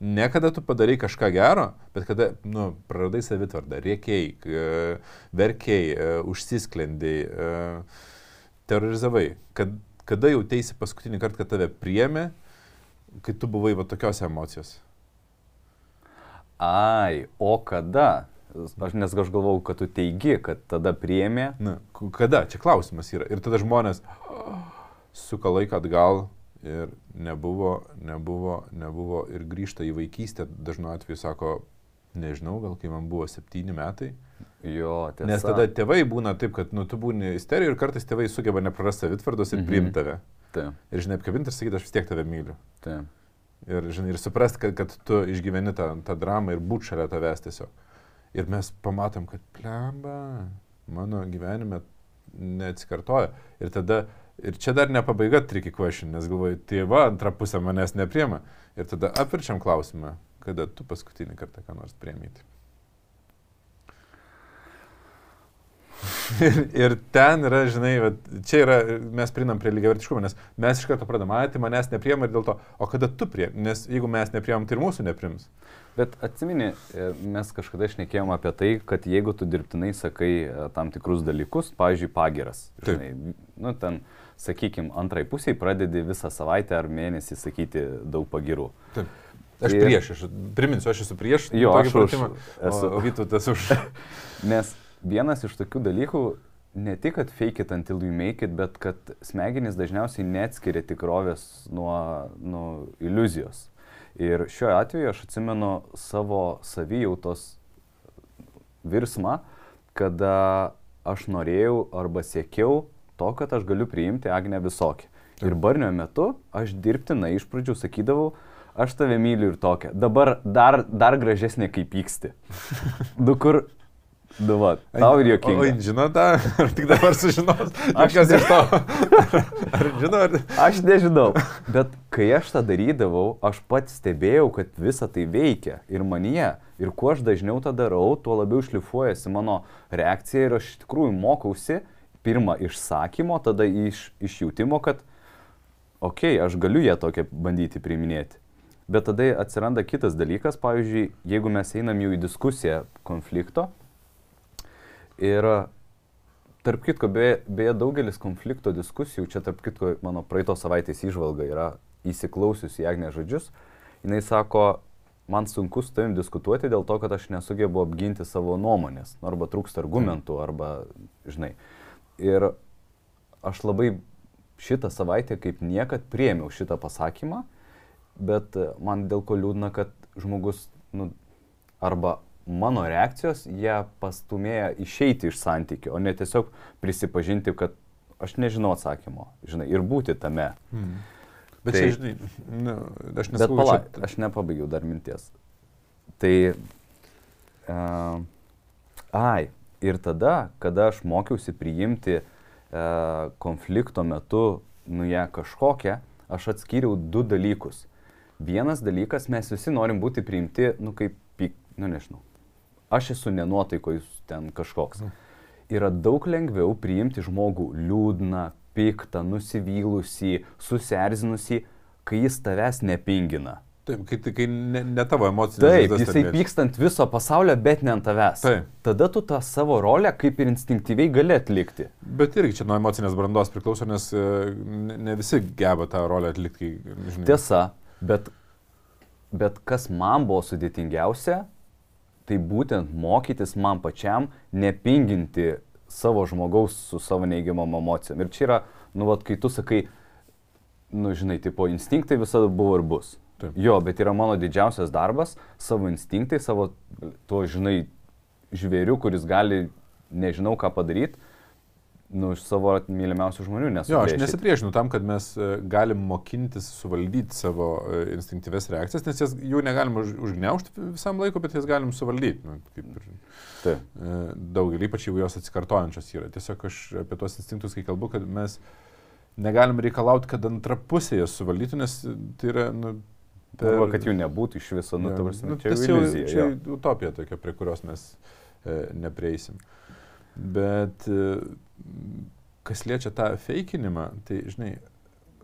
Speaker 2: Ne kada tu padarai kažką gero, bet kada, nu, praradai savitvardą, rėkiai, k- verkiai, e, užsisklendai, e, terorizavai. Kad, kada jau teisi paskutinį kartą, kad tave priėmė, kai tu buvai va tokios emocijos.
Speaker 1: Ai, o kada? Aš nes aš galvau, kad tu teigi, kad tada priėmė.
Speaker 2: Na, kada? Čia klausimas yra. Ir tada žmonės suka laiką atgal ir nebuvo, nebuvo, nebuvo ir grįžta į vaikystę. Dažnu atveju sako, nežinau, gal kai man buvo septyni metai.
Speaker 1: Jo, tiesa.
Speaker 2: Nes tada tėvai būna taip, kad nu, tu būni isterijoje ir kartais tėvai sugeba neprarasti savitvardos ir
Speaker 1: Mhm.
Speaker 2: priimti tave.
Speaker 1: Taip,
Speaker 2: Ir žinai, apkabinti ir sakyti, aš vis tiek tave myliu.
Speaker 1: taip.
Speaker 2: Ir, žinai, ir suprast, kad, kad tu išgyveni tą, tą dramą ir būt šalia tavęs tiesiog. Ir mes pamatom, kad plemba, mano gyvenime neatsikartoja. Ir tada, ir čia dar ne pabaiga tricky question, nes galvoju, tėva antra pusė manęs nepriema. Ir tada apverčiam klausimą, kada tu paskutinį kartą ką nors priemyti. Ir, ir ten yra, žinai, vat, čia yra, mes prinam prie lygiavertiškumo, nes mes iš karto pradame, ai, tai manęs nepriema ir dėl to, o kada tu priemi, nes jeigu mes nepriemam, tai ir mūsų neprims.
Speaker 1: Bet atsimeni, e, mes kažkada šnekėjom apie tai, kad jeigu tu dirbtinai sakai e, tam tikrus dalykus, pavyzdžiui, pagiras,
Speaker 2: Taip.
Speaker 1: žinai, nu ten, sakykime, antrai pusiai pradedi visą savaitę ar mėnesį sakyti daug pagirų.
Speaker 2: Taip. Aš
Speaker 1: Ir-
Speaker 2: prieš, aš priminsiu, aš esu prieš.
Speaker 1: Jo, aš už esu.
Speaker 2: O, o Vytautas už.
Speaker 1: Nes vienas iš tokių dalykų, ne tik, kad fake it until you make it, bet kad smegenys dažniausiai neatskiria tikrovės nuo, nuo iliuzijos. Ir šiuo atveju aš atsimenu savo savijautos virsmą, kada aš norėjau arba siekiau to, kad aš galiu priimti Agnę visokį. Ir barnio metu aš dirbtinai iš pradžių sakydavau, aš tave myliu ir tokia. Dabar dar, dar gražesnė kaip pyksti. Du kur, du va, tau ir jokinga.
Speaker 2: žino tą, ar tik dabar sužinos?
Speaker 1: Aš
Speaker 2: Kas iš to? Ar žino, ar...
Speaker 1: Aš nežinau, bet kai aš tą darydavau, aš pats stebėjau, kad visa tai veikia ir manyje. Ir kuo aš dažniau tą darau, tuo labiau šlifuojasi mano reakcija ir aš iš tikrųjų mokausi pirmą iš sakymo, tada iš išjūtimo, kad, okei, okay, aš galiu ją tokią bandyti priiminėti. Bet tada atsiranda kitas dalykas, pavyzdžiui, jeigu mes einam jau į diskusiją konflikto ir Tarp kitko, beje, beje, daugelis konflikto diskusijų, čia tarp kitko mano praeitos savaitės išvalga yra įsiklausiusi į Agnę žodžius, jinai sako, man sunku su tavim diskutuoti dėl to, kad aš nesugebu apginti savo nuomonės, nu, arba trūksta argumentų, arba, žinai. Ir aš labai šitą savaitę kaip niekad priemiau šitą pasakymą, bet man dėl ko liūdna, kad žmogus, nu, arba mano reakcijos ją pastumėja išeiti iš santykių, o ne tiesiog prisipažinti, kad aš nežinau atsakymo, žinai, ir būti tame.
Speaker 2: Hmm. Bet
Speaker 1: Tai-
Speaker 2: čia, žinai, nu, aš
Speaker 1: Bet
Speaker 2: nesakau,
Speaker 1: palauk,
Speaker 2: kad
Speaker 1: aš nepabaigiau dar minties. Tai, uh, ai, ir tada, kada aš mokiausi priimti uh, konflikto metu, nu ją kažkokią, aš atskyriau du dalykus. Vienas dalykas, mes visi norim būti priimti, nu kaip, nu nežinau, aš esu nenuotaiko, jūs ten kažkoks. Yra daug lengviau priimti žmogų liūdną, piktą, nusivylusį, susierzinusi, kai jis tavęs nepingina.
Speaker 2: Taip, kai, kai ne, ne tavo emocijos.
Speaker 1: Taip, jisai pyksta ant viso pasaulio, bet ne ant tavęs.
Speaker 2: Taip.
Speaker 1: Tada tu tą savo rolę kaip ir instinktyviai gali atlikti.
Speaker 2: Bet irgi čia nuo emocinės brandos priklauso, nes e, ne, ne visi geba tą rolę atlikti. Žinai.
Speaker 1: Tiesa, bet, bet kas man buvo sudėtingiausia, tai būtent mokytis man pačiam nepinginti savo žmogaus su savo neigiamom emocijom. Ir čia yra, nu, vat, kai tu sakai, nu, žinai, tipo, instinktai visada buvo ir bus.
Speaker 2: Taip.
Speaker 1: Jo, bet yra mano didžiausias darbas savo instinktai, savo tuo, žinai, žvėriu, kuris gali, nežinau ką padaryti, nu, iš savo mylimiausių žmonių nesu.
Speaker 2: Jo, aš nesipriešinu tam, kad mes e, galim mokintis suvaldyti savo e, instinktyves reakcijas, nes jas jų negalim už, užgneušti visam laiku, bet jas galim suvaldyti. Nu, kaip ir
Speaker 1: Taip.
Speaker 2: e, daugelį, ypač jeigu jos atsikartojančios yra. Tiesiog aš apie tuos instinktus, kai kalbu, kad mes negalim reikalauti, kad antra pusė jas suvaldytų, nes tai yra, nu,
Speaker 1: Arba kad jų nebūtų iš viso, nu,
Speaker 2: Jo,
Speaker 1: ta prasme,
Speaker 2: nu,
Speaker 1: čia jau- iliuzija.
Speaker 2: Čia
Speaker 1: jo.
Speaker 2: utopija tokia, prie kurios mes e, neprieisim. Bet e, kas liečia tą feikinimą, tai, žinai,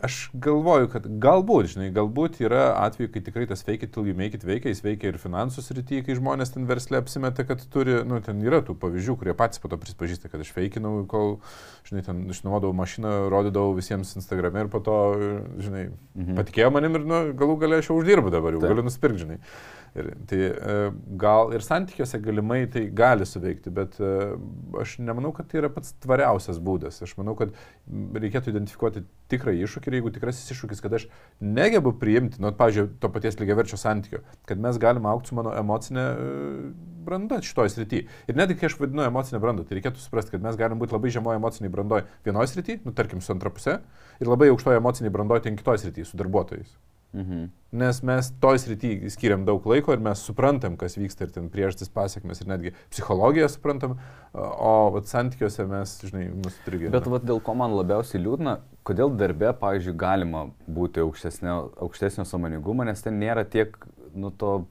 Speaker 2: aš galvoju, kad galbūt, žinai, galbūt yra atveju, kai tikrai tas fake it till you make it veikia, jis veikia ir finansų srityje, kai žmonės ten verslė apsimeta, kad turi, nu, ten yra tų pavyzdžių, kurie patys po to prispažįsta, kad aš feikinau, kol, žinai, ten išnuodavau mašiną, rodydavau visiems Instagram'e ir po to, žinai,
Speaker 1: Mhm.
Speaker 2: patikėjo manim ir, nu, galų galę aš jau uždirbu dabar, jau
Speaker 1: Taip.
Speaker 2: galiu nusipirkti, žinai. Ir, tai e, gal ir santykiuose galimai tai gali suveikti, bet e, aš nemanau, kad tai yra pats tvariausias būdas. Aš manau, kad reikėtų identifikuoti tikrą iššūkį ir jeigu tikrasis iššūkis, kad aš negebu priimti, nu, pavyzdžiui, to paties lygiaverčio santykio, kad mes galime aukti su mano emocinė e, branda šitoje srityje. Ir netgi kai aš vadinu emocinę brandą, tai reikėtų suprasti, kad mes galim būti labai žemoje emociniai brandoje vienoje srityje, nu, tarkim, su antra pusė, ir labai aukštoje emociniai brandoje ten kitoje srityje, su darbuotojais.
Speaker 1: Mhm.
Speaker 2: Nes mes toj srity skiriam daug laiko ir mes suprantam, kas vyksta ir ten priežastis pasiekmes ir netgi psichologiją suprantam, o vat, santykiuose mes, žinai, mus trigina.
Speaker 1: Bet vat, dėl ko man labiausiai liūdna, kodėl darbe, pavyzdžiui, galima būti aukštesnio, aukštesnio samoningumo, nes ten nėra tiek, nu, to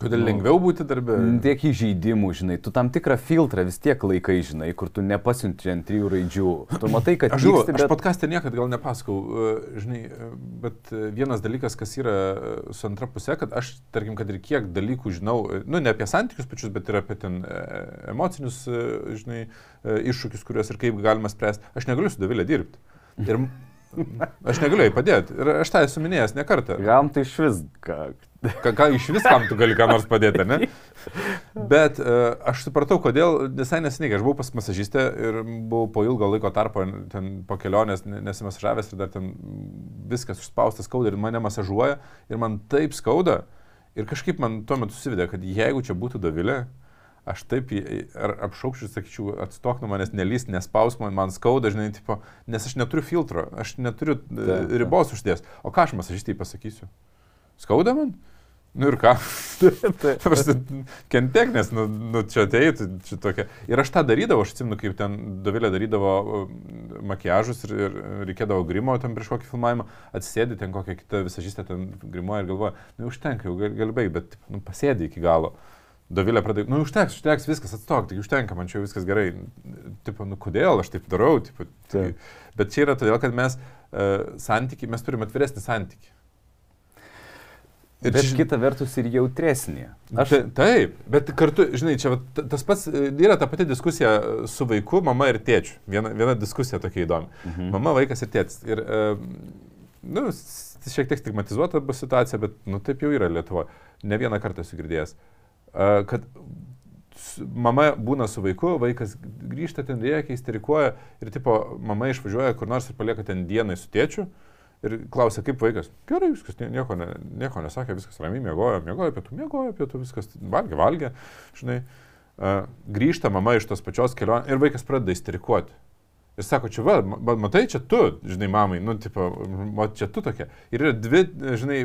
Speaker 2: Kodėl
Speaker 1: nu,
Speaker 2: lengviau būti darbė?
Speaker 1: Tiek įžeidimų, žinai, tu tam tikrą filtrą vis tiek laikai, žinai, kur tu nepasiunti ant trijų raidžių. Tu matai, kad
Speaker 2: Aš žinau,
Speaker 1: pyksti,
Speaker 2: aš
Speaker 1: bet...
Speaker 2: podcast'e niekada gal nepasakau, e, žinai, e, bet e, vienas dalykas, kas yra su antra pusė, kad aš, tarkim, kad ir kiek dalykų žinau, nu, ne apie santykius pačius, bet ir apie ten emocinius, žinai, iššūkius, kuriuos ir kaip galima spręsti, aš negaliu su Davilė dirbti. Ir aš negaliu jai padėti. Ir aš tą esu minėjęs ne kartą.
Speaker 1: Gam tai iš vis, ką.
Speaker 2: Ką, ką iš viskam tu gali ką nors padėti, ne? Bet uh, aš supratau, kodėl visai neseniai, kai aš buvau pas masažistę ir buvau po ilgo laiko tarpo, ten po kelionės ne- nesimasažavęs ir dar ten viskas užspaustas skauda ir mane masažuoja ir man taip skauda. Ir kažkaip man tuo metu susivedė, kad jeigu čia būtų Davilė, aš taip apšaukščiau sakyčiau, atstok nuo manęs, nelys, nespaus man, man skauda, žinai, tipo, nes aš neturiu filtro, aš neturiu e,
Speaker 1: Taip, taip.
Speaker 2: ribos uždės. O ką aš masažistai pasakysiu? Skauda man? Nu ir ką? Kentek, nes, nu, nu čia ateitų, čia tokia. Ir aš tą darydavau, aš atsimenu, kaip ten Dovilė darydavo um, makiažus ir, ir reikėdavo grimo ten prieš kokį filmavimą, atsisėdi ten kokią kitą visažistę ten grimuoja ir galvoja, nu užtenka, jau gali gal baigti, bet nu, pasėdi iki galo. Dovilė pradėjo, nu užteks, užteks, viskas atstok, tik užtenka, man čia viskas gerai. Tipo, nu kodėl aš taip darau, tipo,
Speaker 1: Taip.
Speaker 2: bet čia yra todėl, kad mes uh, santyki, mes turime atviresnį santyki.
Speaker 1: Ir bet kita vertus ir jautresnė.
Speaker 2: Aš... Taip, bet kartu, žinai, čia ta- tas pats, e, yra ta pati diskusija su vaiku, mama ir tėčiu. Viena, viena diskusija tokia įdomi.
Speaker 1: Mhm.
Speaker 2: Mama, vaikas ir tėtis. Ir, e, nu, šiek tiek stigmatizuota bus situacija, bet, nu, taip jau yra Lietuvoje. Ne vieną kartą esu girdėjęs. E, kad mama būna su vaiku, vaikas grįžta ten rėkia, isterikuoja ir, tipo, mama išvažiuoja kur nors ir palieka ten dienai su tėčiu. Ir klausia, kaip vaikas. Gerai, viskas, nie- nieko, ne, nieko nesakė, viskas ramiai mėgojo, mėgojo pietų, mėgojo pietų, viskas valgė, valgė, žinai. Uh, grįžta mama iš tos pačios kelionės ir vaikas pradeda isterikuoti. Ir sako, čia va, ma- matai, čia tu, žinai, mamai, nu, tipo, va, čia tu tokia. Ir yra dvi, žinai,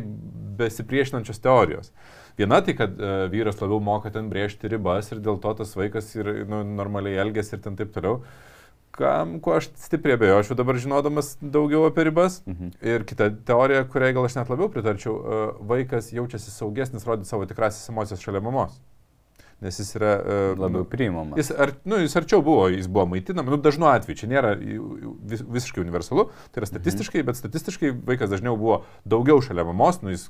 Speaker 2: besipriešinančios teorijos. Viena tai, kad uh, vyras labiau moka ten brėžti ribas ir dėl to tas vaikas ir nu, normaliai elgesi ir ten taip toliau. Kam, kuo aš stipriai abejočiau dabar žinodamas daugiau apie ribas.
Speaker 1: Mhm.
Speaker 2: Ir kita teorija, kuriai gal aš net labiau pritarčiau, uh, vaikas jaučiasi saugesnis rodyti savo tikrasis emocijas šalia mamos. Nes jis yra... Uh,
Speaker 1: Labiau priimamas.
Speaker 2: Jis, ar, nu, jis arčiau buvo, jis buvo maitinamas, nu, dažnu atveju, čia nėra vis, visiškai universalu, tai yra statistiškai, mhm. bet statistiškai vaikas dažniau buvo daugiau šalia mamos, nu, jis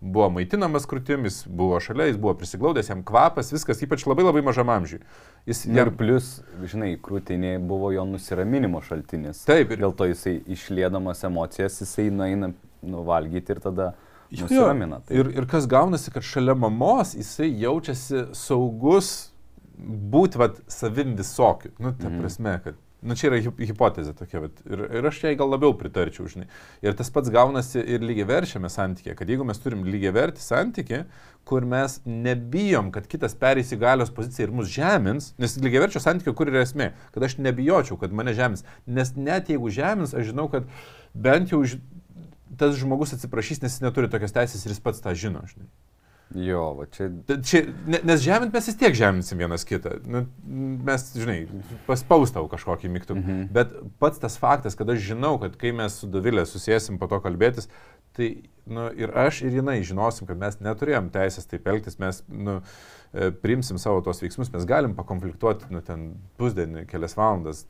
Speaker 2: buvo maitinamas krūtim, jis buvo šalia, jis buvo prisiglaudęs, jam kvapas, viskas, ypač labai labai mažam amžiui. Jis,
Speaker 1: jam... Ir plus, žinai, krūtinė buvo jo nusiraminimo šaltinis.
Speaker 2: Taip.
Speaker 1: Ir dėl to jisai išlėdamas emocijas, jisai nueina nuvalgyti ir tada nusiramina.
Speaker 2: Tai. Ir, ir kas gaunasi, kad šalia mamos jisai jaučiasi saugus būti vat, savim visokiu. Nu, ta mhm. prasme, kad Nu, čia yra hipotezė tokia, bet ir, ir aš jai gal labiau pritarčiau, žinai. Ir tas pats gaunasi ir lygiai verčiame santykė, kad jeigu mes turim lygiai verti santykį, kur mes nebijom, kad kitas perės į galios poziciją ir mus žemins, nes lygiai verčio santykio kur yra esmė, kad aš nebijočiau, kad mane žemins. Nes net jeigu žemins, aš žinau, kad bent jau tas žmogus atsiprašys, nes jis neturi tokios teisės ir jis pats tą žino. Žinai.
Speaker 1: Jo, va čia.
Speaker 2: čia nes žemint mes vis tiek žeminsim vienas kitą. Nu, mes, žinai, paspaustau kažkokį mygtuką. Mhm. Bet pats tas faktas, kad aš žinau, kad kai mes su Davilė susėsim po to kalbėtis, tai nu, ir aš, ir jinai žinosim, kad mes neturėjom teisės taip elgtis, mes nu, e, priimsim savo tos veiksmus, mes galim pakonfliktuoti, nu, ten pusdienį, kelias valandas,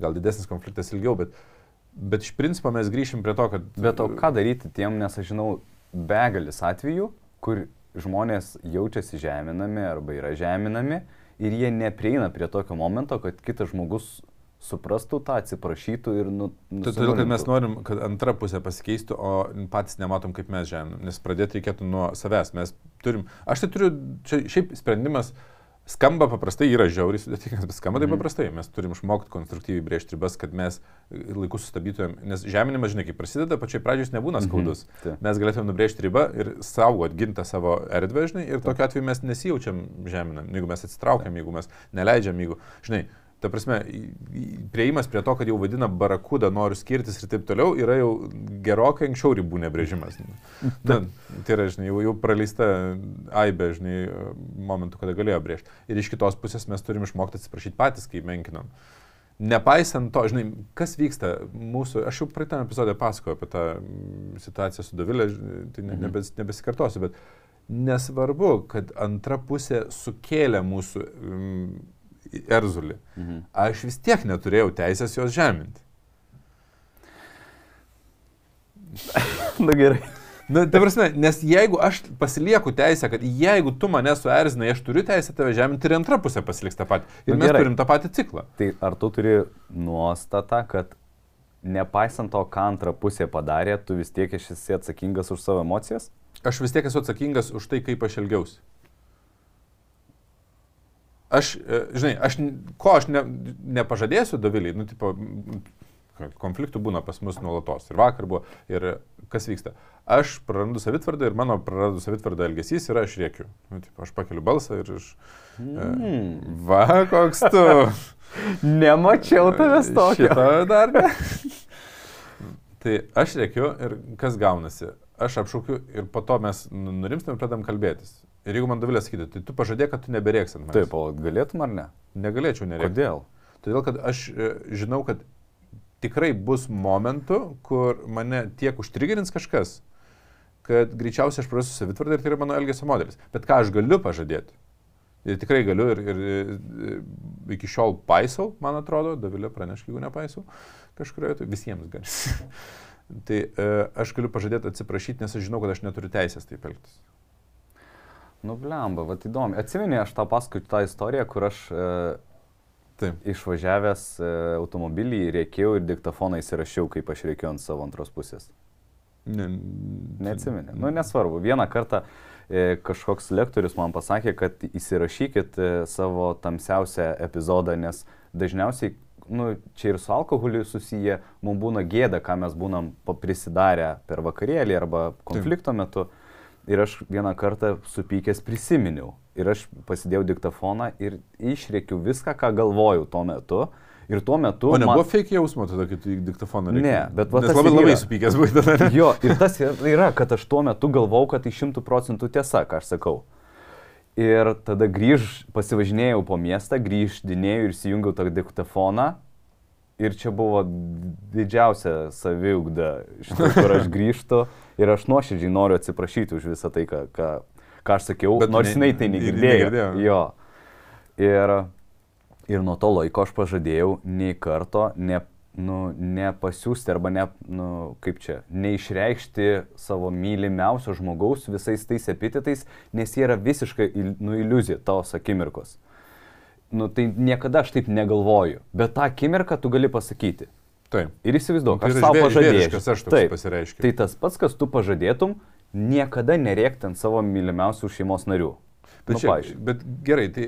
Speaker 2: gal didesnis konfliktas ilgiau, bet uh, Bet iš principo mes grįšim prie to, kad...
Speaker 1: Bet o ką daryti tiem, nes aš žinau begalis atvejų, kur žmonės jaučiasi žeminami arba yra žeminami ir jie neprieina prie tokio momento, kad kitas žmogus suprastų tą, atsiprašytų ir nu...
Speaker 2: Todėl, kad mes norim, kad antra pusė pasikeistų, o patys nematom, kaip mes žeminam, nes pradėti reikėtų nuo savęs. Mes turim, aš tai turiu, čia šiaip sprendimas, uh, Skamba paprastai, yra žiauriai sudėtingas, bet skamba mm. tai paprastai. Mes turim išmokti konstruktyviai brėžti ribas, kad mes laiku sustabdytumėm, nes žeminimas, žinai, kai prasideda, pačiai pradžioj jis nebūna mhm. skaudus. Mm -hmm. Mes galėtume nubrėžti ribą ir saugot, ginti savo erdvę, žinai, ir tokiu atveju mes nesijaučiam žeminam, jeigu mes atsitraukiam, jeigu mes neleidžiam, jeigu, žinai, ta prasme, prieimas prie to, kad jau vadina barakudą, noriu skirtis ir taip toliau, yra jau gerokai anksčiau ribų nebrėžimas. Na, tai yra, žinai, jau, jau praleista aibė, žinai, momentų, kada galėjo brėžti. Ir iš kitos pusės mes turim išmokti atsiprašyti patys, kai menkinam. Nepaisant to, žinai, kas vyksta mūsų, aš jau praeitame epizode pasakojau apie tą situaciją su Davilė, tai ne, mhm. nebes, nebesikartosiu, bet nesvarbu, kad antra pusė sukėlė mūsų um, erzulį, mhm. aš vis tiek neturėjau teisės jos žeminti.
Speaker 1: Na gerai.
Speaker 2: Na, tai prasme, nes jeigu aš pasilieku teisę, kad jeigu tu mane suerzinai, aš turiu teisę tave žeminti ir antra pusė pasiliks tą patį. Ir Na, mes gerai. turim tą patį ciklą.
Speaker 1: Tai ar tu turi nuostatą, kad nepaisant to, ką antra pusė padarė, tu vis tiek esi atsakingas už savo emocijas?
Speaker 2: Aš vis tiek esu atsakingas už tai, kaip aš elgiausi. Aš, e, žinai, aš, ko aš ne, nepažadėsiu Daviliai, nu, tipo, konfliktų būna pas mus nuolatos. Ir vakar buvo, ir kas vyksta. Aš prarandu savitvardą ir mano prarandu savitvardą elgesys yra aš rėkiu. Nu, tipo, aš pakeliu balsą ir aš... E, mm. E, va, koks tu.
Speaker 1: Nemačiau tavęs tokio.
Speaker 2: Šito dar ne. tai aš rėkiu ir kas gaunasi? Aš apšaukiu ir po to mes nu, nurimstam ir pradam kalbėtis. Ir jeigu man Dovilė sakyti, tai tu pažadėk, kad tu neberėksi ant manęs.
Speaker 1: Taip, o galėtum ar ne?
Speaker 2: Negalėčiau nereikti.
Speaker 1: Kodėl?
Speaker 2: Todėl, kad aš e, žinau, kad tikrai bus momentų, kur mane tiek užtrigerins kažkas, kad greičiausiai aš prarasiu savitvardą ir tai yra mano elgesio modelis. Bet ką aš galiu pažadėti? Ir tikrai galiu ir, ir, ir iki šiol paisau, man atrodo, Davilė pranešk, jeigu nepaisau kažkurioje, tai visiems garsiai. tai e, aš galiu pažadėti atsiprašyti, nes aš žinau, kad aš neturiu teisės taip elgtis.
Speaker 1: Nu, blemba, va įdomu. Atsimeni, aš tą paskui tą istoriją, kur aš e, Taip. išvažiavęs e, automobilį rėkiau ir diktafoną įsirašiau, kaip aš rėkiau ant savo antros pusės.
Speaker 2: Ne,
Speaker 1: Neatsimeni. Nu, nesvarbu. Vieną kartą e, kažkoks lektorius man pasakė, kad įsirašykit e, savo tamsiausią epizodą, nes dažniausiai, nu, čia ir su alkoholiu susiję, mums būna gėda, ką mes būnam prisidarę per vakarėlį arba konflikto Taip. metu. Ir aš vieną kartą supykęs prisiminiau. Ir aš pasidėjau diktafoną ir išrėkiu viską, ką galvojau tuo metu. Ir tuo metu...
Speaker 2: O nebuvo man... fake jausmo tada, kai tu diktafoną reikia?
Speaker 1: Ne, bet va,
Speaker 2: tas labai labai supykęs buvai tada.
Speaker 1: jo, ir tas yra, kad aš tuo metu galvau, kad tai šimtų procentų tiesa, ką aš sakau. Ir tada grįž, pasivažinėjau po miestą, grįždinėjau ir įsijungiau tą diktafoną. Ir čia buvo didžiausia saviugda, štai kur aš grįžtu. Ir aš nuoširdžiai noriu atsiprašyti už visą tai, ką, ką, ką aš sakiau,
Speaker 2: Bet
Speaker 1: nors jinai tai
Speaker 2: ir
Speaker 1: negirdėjo.
Speaker 2: negirdėjo.
Speaker 1: Jo. Ir, ir nuo to laiko aš pažadėjau nei karto ne, nu, nepasiūsti arba ne, nu, kaip čia, neišreikšti savo mylimiausio žmogaus visais tais epitetais, nes jie yra visiškai nu, iliuzija tos akimirkos. Nu, tai niekada aš taip negalvoju, bet tą akimirką tu gali pasakyti.
Speaker 2: Taip.
Speaker 1: Ir įsivaizduok,
Speaker 2: Tai
Speaker 1: aš savo pažadėjau.
Speaker 2: aš toks pasireiškia.
Speaker 1: Tai tas pats, kas tu pažadėtum, niekada nerėkti ant savo mylimiausių šeimos narių.
Speaker 2: Bet,
Speaker 1: nu,
Speaker 2: čia,
Speaker 1: pavyzdžiui.
Speaker 2: bet gerai, tai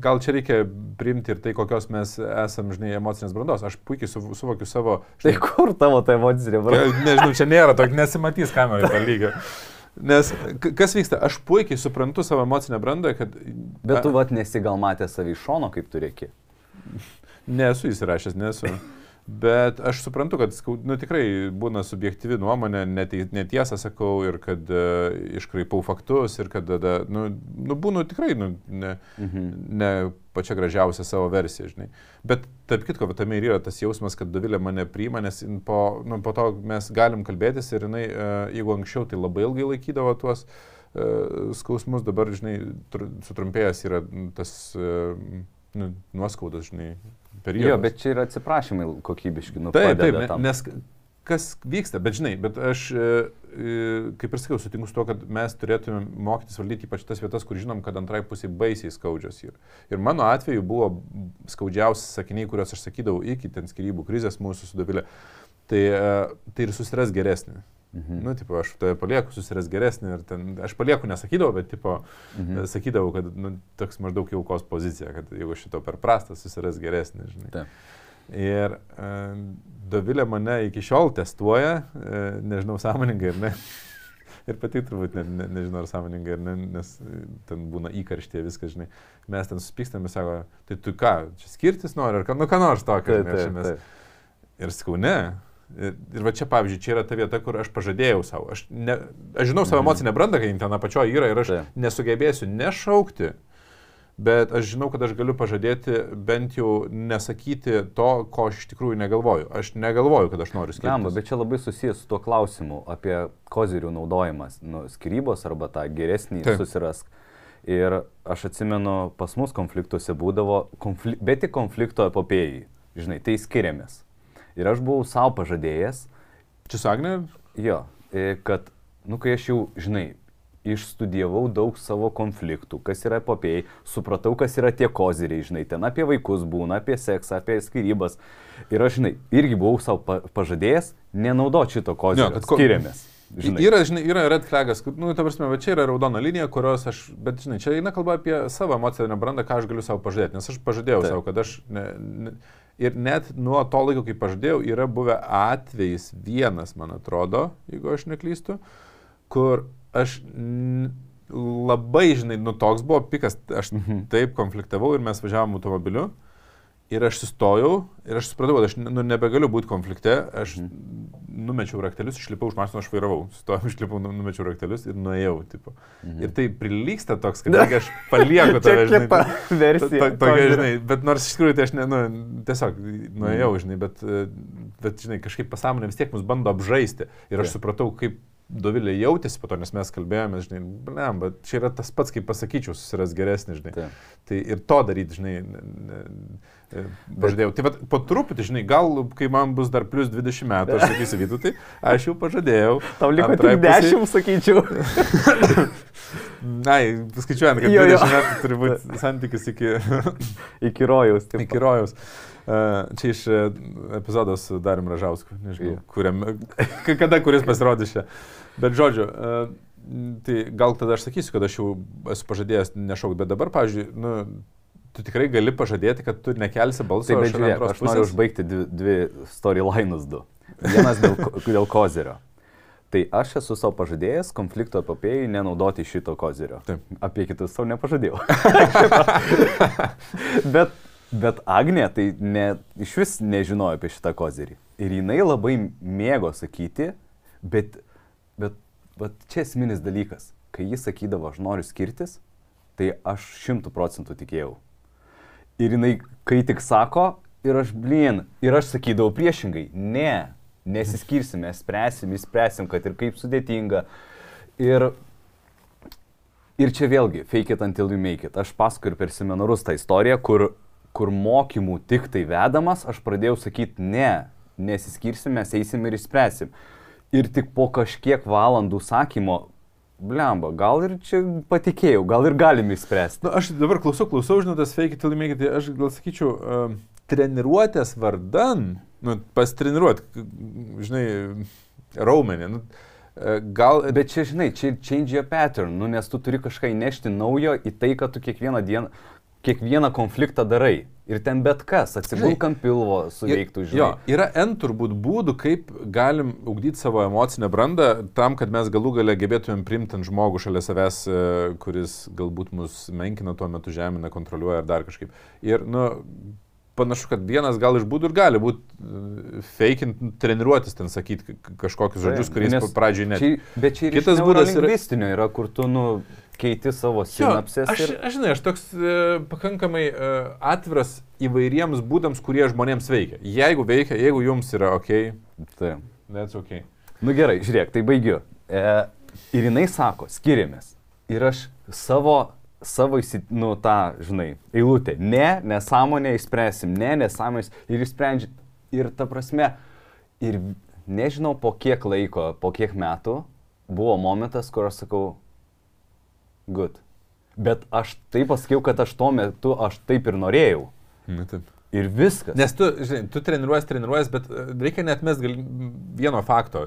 Speaker 2: gal čia reikia priimti ir tai, kokios mes esame, žinai, emocinės brandos. Aš puikiai suv- suvokiu savo...
Speaker 1: Tai kur tavo ta emocinė branda?
Speaker 2: Nežinau, čia nėra, tok nesimatys kamerai to lygio. Nes kas vyksta, aš puikiai suprantu savo emocinę brandą, kad...
Speaker 1: Bet tu vat nesi gal matęs savį iš šono, kaip tu reikia.
Speaker 2: Nesu įsirašęs, nesu. Bet aš suprantu, kad nu, tikrai būna subjektyvi nuomonė, netiesą sakau ir kad uh, iškraipau faktus ir kad tada, nu, nu būnu tikrai nu, ne,
Speaker 1: Mhm.
Speaker 2: ne pačia gražiausia savo versija, žinai. Bet tarp kitko, tame ir yra tas jausmas, kad Dovilė mane priima, nes po, nu, po to mes galim kalbėtis ir jinai, uh, jeigu anksčiau tai labai ilgai laikydavo tuos uh, skausmus, dabar, žinai, tr sutrumpėjęs yra tas uh, nu, nuoskaudas, žinai, periodas.
Speaker 1: Jo, bet čia yra atsiprašymai kokybiški. Nu,
Speaker 2: Taip, taip,
Speaker 1: tam.
Speaker 2: nes kas vyksta, bet žinai, bet aš, e, e, kaip ir sakiau, sutinku su to, kad mes turėtume mokytis valdyti ypač tas vietas, kur žinom, kad antrai pusiai baisiai skaudžios yra. Ir mano atveju buvo skaudžiausi sakiniai, kuriuos aš sakydavau iki ten skirybų krizės mūsų sudavilė. Tai, e, tai ir susiras geresnį.
Speaker 1: Mhm.
Speaker 2: Nu, tipo, aš tave palieku, susiras geresnį ir ten, aš palieku nesakydavau, bet, tipo,
Speaker 1: Mhm.
Speaker 2: sakydavau, kad, nu, toks maždaug jaukos pozicija, kad jeigu šito per prastas, susiras geresnį, žinai.
Speaker 1: Taip.
Speaker 2: Ir uh, Dovilė mane iki šiol testuoja, uh, nežinau, sąmoningai ar ne. Ir pati turbūt ne, ne, nežinau, ar sąmoningai ar ne, nes e, ten būna įkarštė viskas, žinai. Mes ten suspykstame, sako, tai tu ką, čia skirtis nori, ar ką, nu ką nors tokio.
Speaker 1: Taip,
Speaker 2: žinai,
Speaker 1: taip,
Speaker 2: mes-
Speaker 1: taip.
Speaker 2: Ir sakau, ne. Ir, ir va čia, pavyzdžiui, čia yra ta vieta, kur aš pažadėjau savo. Aš, ne, aš žinau savo
Speaker 1: Mhm.
Speaker 2: emocinę brandą, kai ten apačioje yra ir aš
Speaker 1: Taip.
Speaker 2: nesugebėsiu nešaukti, bet aš žinau, kad aš galiu pažadėti bent jau nesakyti to, ko aš iš tikrųjų negalvoju. Aš negalvoju, kad aš noriu skirtis.
Speaker 1: bet čia labai susijęs su tuo klausimu apie kozirių naudojimas, nu, skirybos arba tą geresnį
Speaker 2: Taip.
Speaker 1: susirask. Ir aš atsimenu, pas mus konfliktuose būdavo, konfli bet tik konflikto epopėjai, žinai, tai skiriamės. Ir aš buvau savo pažadėjęs,
Speaker 2: Čia su Agne?
Speaker 1: jo, e, kad, nu, kai aš jau, žinai, išstudijavau daug savo konfliktų, kas yra epopėjai, supratau, kas yra tie koziriai, žinai, ten apie vaikus būna, apie seksą, apie skirybas. Ir aš, žinai, irgi buvau savo pa pažadėjęs nenaudoti šito kozirio.
Speaker 2: kad ko-
Speaker 1: Skiriamės. Žinai.
Speaker 2: Yra, žinai, yra red flagas, nu, ta prasme, va čia yra raudona linija, kurios aš, bet, žinai, čia eina kalba apie savo emocinę brandą, ką aš galiu savo pažadėti, nes aš pažadėjau
Speaker 1: Taip.
Speaker 2: savo, kad aš, ne, ne, ir net nuo to laiko, kai pažadėjau, yra buvę atvejis vienas, man atrodo, jeigu aš neklystu, kur aš labai, žinai, nu toks buvo pikas, aš
Speaker 1: Mhm.
Speaker 2: taip konfliktavau ir mes važiavom automobiliu. Ir aš sustojau ir aš supratau, kad aš nu, nebegaliu būti konflikte. Aš
Speaker 1: Mhm.
Speaker 2: numečiau raktelius, išlipau už mašiną, aš vairavau. Sustojau, išlipau, nu- numečiau raktelius ir nuėjau. Tipo.
Speaker 1: Mhm.
Speaker 2: Ir tai prilyksta toks, kad aš palieku žinai,
Speaker 1: kita
Speaker 2: to-
Speaker 1: versija.
Speaker 2: to- Tokia, žinai, bet nors iš tikrųjų tai aš ne, nu, tiesiog nuėjau, žinai, bet, e, bet, žinai, kažkaip pasąmonė vis tiek mus bando apžaisti. Ir aš supratau, kaip Dovilė jautėsi po to, nes mes kalbėjome, žinai, blem, bet čia yra tas pats, kaip pasakyčiau, susiras geresnį, žinai.
Speaker 1: Taip.
Speaker 2: Tai ir to daryti, žinai, ne- ne- e, pažadėjau. Tai vat, po truputį, žinai, gal kai man bus dar plus 20 metų, aš sakysiu, vytų, tai aš jau pažadėjau.
Speaker 1: Tau liko tik
Speaker 2: pusei-
Speaker 1: 10, sakyčiau.
Speaker 2: Na, skaičiuojant, kad
Speaker 1: Jo, jo.
Speaker 2: 20 metų turi būti santykis iki,
Speaker 1: Iki rojaus. taip.
Speaker 2: iki rojaus. Uh, čia iš uh, epizodo su Darim Ražausku, nežinau,
Speaker 1: Jo.
Speaker 2: kuriam, kada kuris pasirodys čia. Bet žodžiu, tai gal tada aš sakysiu, kad aš jau esu pažadėjęs nešaukti, bet dabar, pavyzdžiui, nu, tu tikrai gali pažadėti, kad tu nekelsi balso
Speaker 1: Taip, bet žiūrėk, aš noriu užbaigti dvi, dvi storylinus du. Vienas dėl, dėl kozirio. Tai aš esu savo pažadėjęs konflikto epopėjai nenaudoti šito kozirio.
Speaker 2: Taip.
Speaker 1: Apie kitus savo nepažadėjau. bet, bet Agnė tai ne, iš vis nežinojo apie šitą kozirį. Ir jinai labai mėgo sakyti, bet, bet, bet čia esminis dalykas. Kai jis sakydavo, aš noriu skirtis, tai aš šimtų procentų tikėjau. Ir jinai, kai tik sako, ir aš blin, ir aš sakydavau priešingai, ne, nesiskirsime, spręsim, įspręsim, kad ir kaip sudėtinga. Ir, Ir čia vėlgi, fake it until you make it. Aš paskui ir per seminarus tą istoriją, kur, kur mokymų tik tai vedamas, aš pradėjau sakyti, ne, nesiskirsim, mes eisim ir išspręsim. Ir tik po kažkiek valandų sakymo, blemba, gal ir čia patikėjau, gal ir galim išspręsti.
Speaker 2: Na, aš dabar klausau, klausau, žinot, tas fake it till you make it, tai aš gal sakyčiau, uh, treniruotės vardan, nu, pastreniruot, žinai, raumenį. Nu, e, Gal,
Speaker 1: Bet čia, žinai, čia change your pattern, nu, nes tu turi kažką įnešti naujo į tai, kad tu kiekvieną dieną, kiekvieną konfliktą darai. Ir ten bet kas, atsigulk ant pilvo, suveiktų, žinai.
Speaker 2: Jo, yra N turbūt būdų, kaip galim ugdyti savo emocinę brandą tam, kad mes galų gale gebėtumėm primti ant žmogų šalia savęs, e, kuris galbūt mus menkina tuo metu, žemina, kontroliuoja ar dar kažkaip. Ir, nu, panašu, kad vienas gal iš būdų ir gali būti fakeint, treniruotis ten sakyti kažkokius žodžius, kuriais pradžiai net.
Speaker 1: Čia, bet čia ir
Speaker 2: Kitas būdas yra...
Speaker 1: yra, kur tu, nu, keiti savo
Speaker 2: Jo,
Speaker 1: sinapses
Speaker 2: aš,
Speaker 1: ir...
Speaker 2: aš žinai, aš toks e, pakankamai e, atviras įvairiems būdams, kurie žmonėms veikia. Jeigu veikia, jeigu jums yra ok,
Speaker 1: Taip.
Speaker 2: that's ok.
Speaker 1: Nu gerai, žiūrėk, tai baigiu. E, ir jinai sako, skiriamės. Ir aš savo, savo įsit, nu, tą, žinai, eilutę. Ne, nesąmonę išspręsim, ne, nesąmonės. Ir išsprendžia. Ir ta prasme, ir nežinau po kiek laiko, po kiek metų buvo momentas, kur aš sakau, good. Bet aš taip pasakiau, kad aš tuo metu, aš taip ir norėjau.
Speaker 2: Na, taip.
Speaker 1: Ir viskas.
Speaker 2: Nes tu, žinai, tu treniruojas, treniruojas, bet e, reikia net mes gal vieno fakto,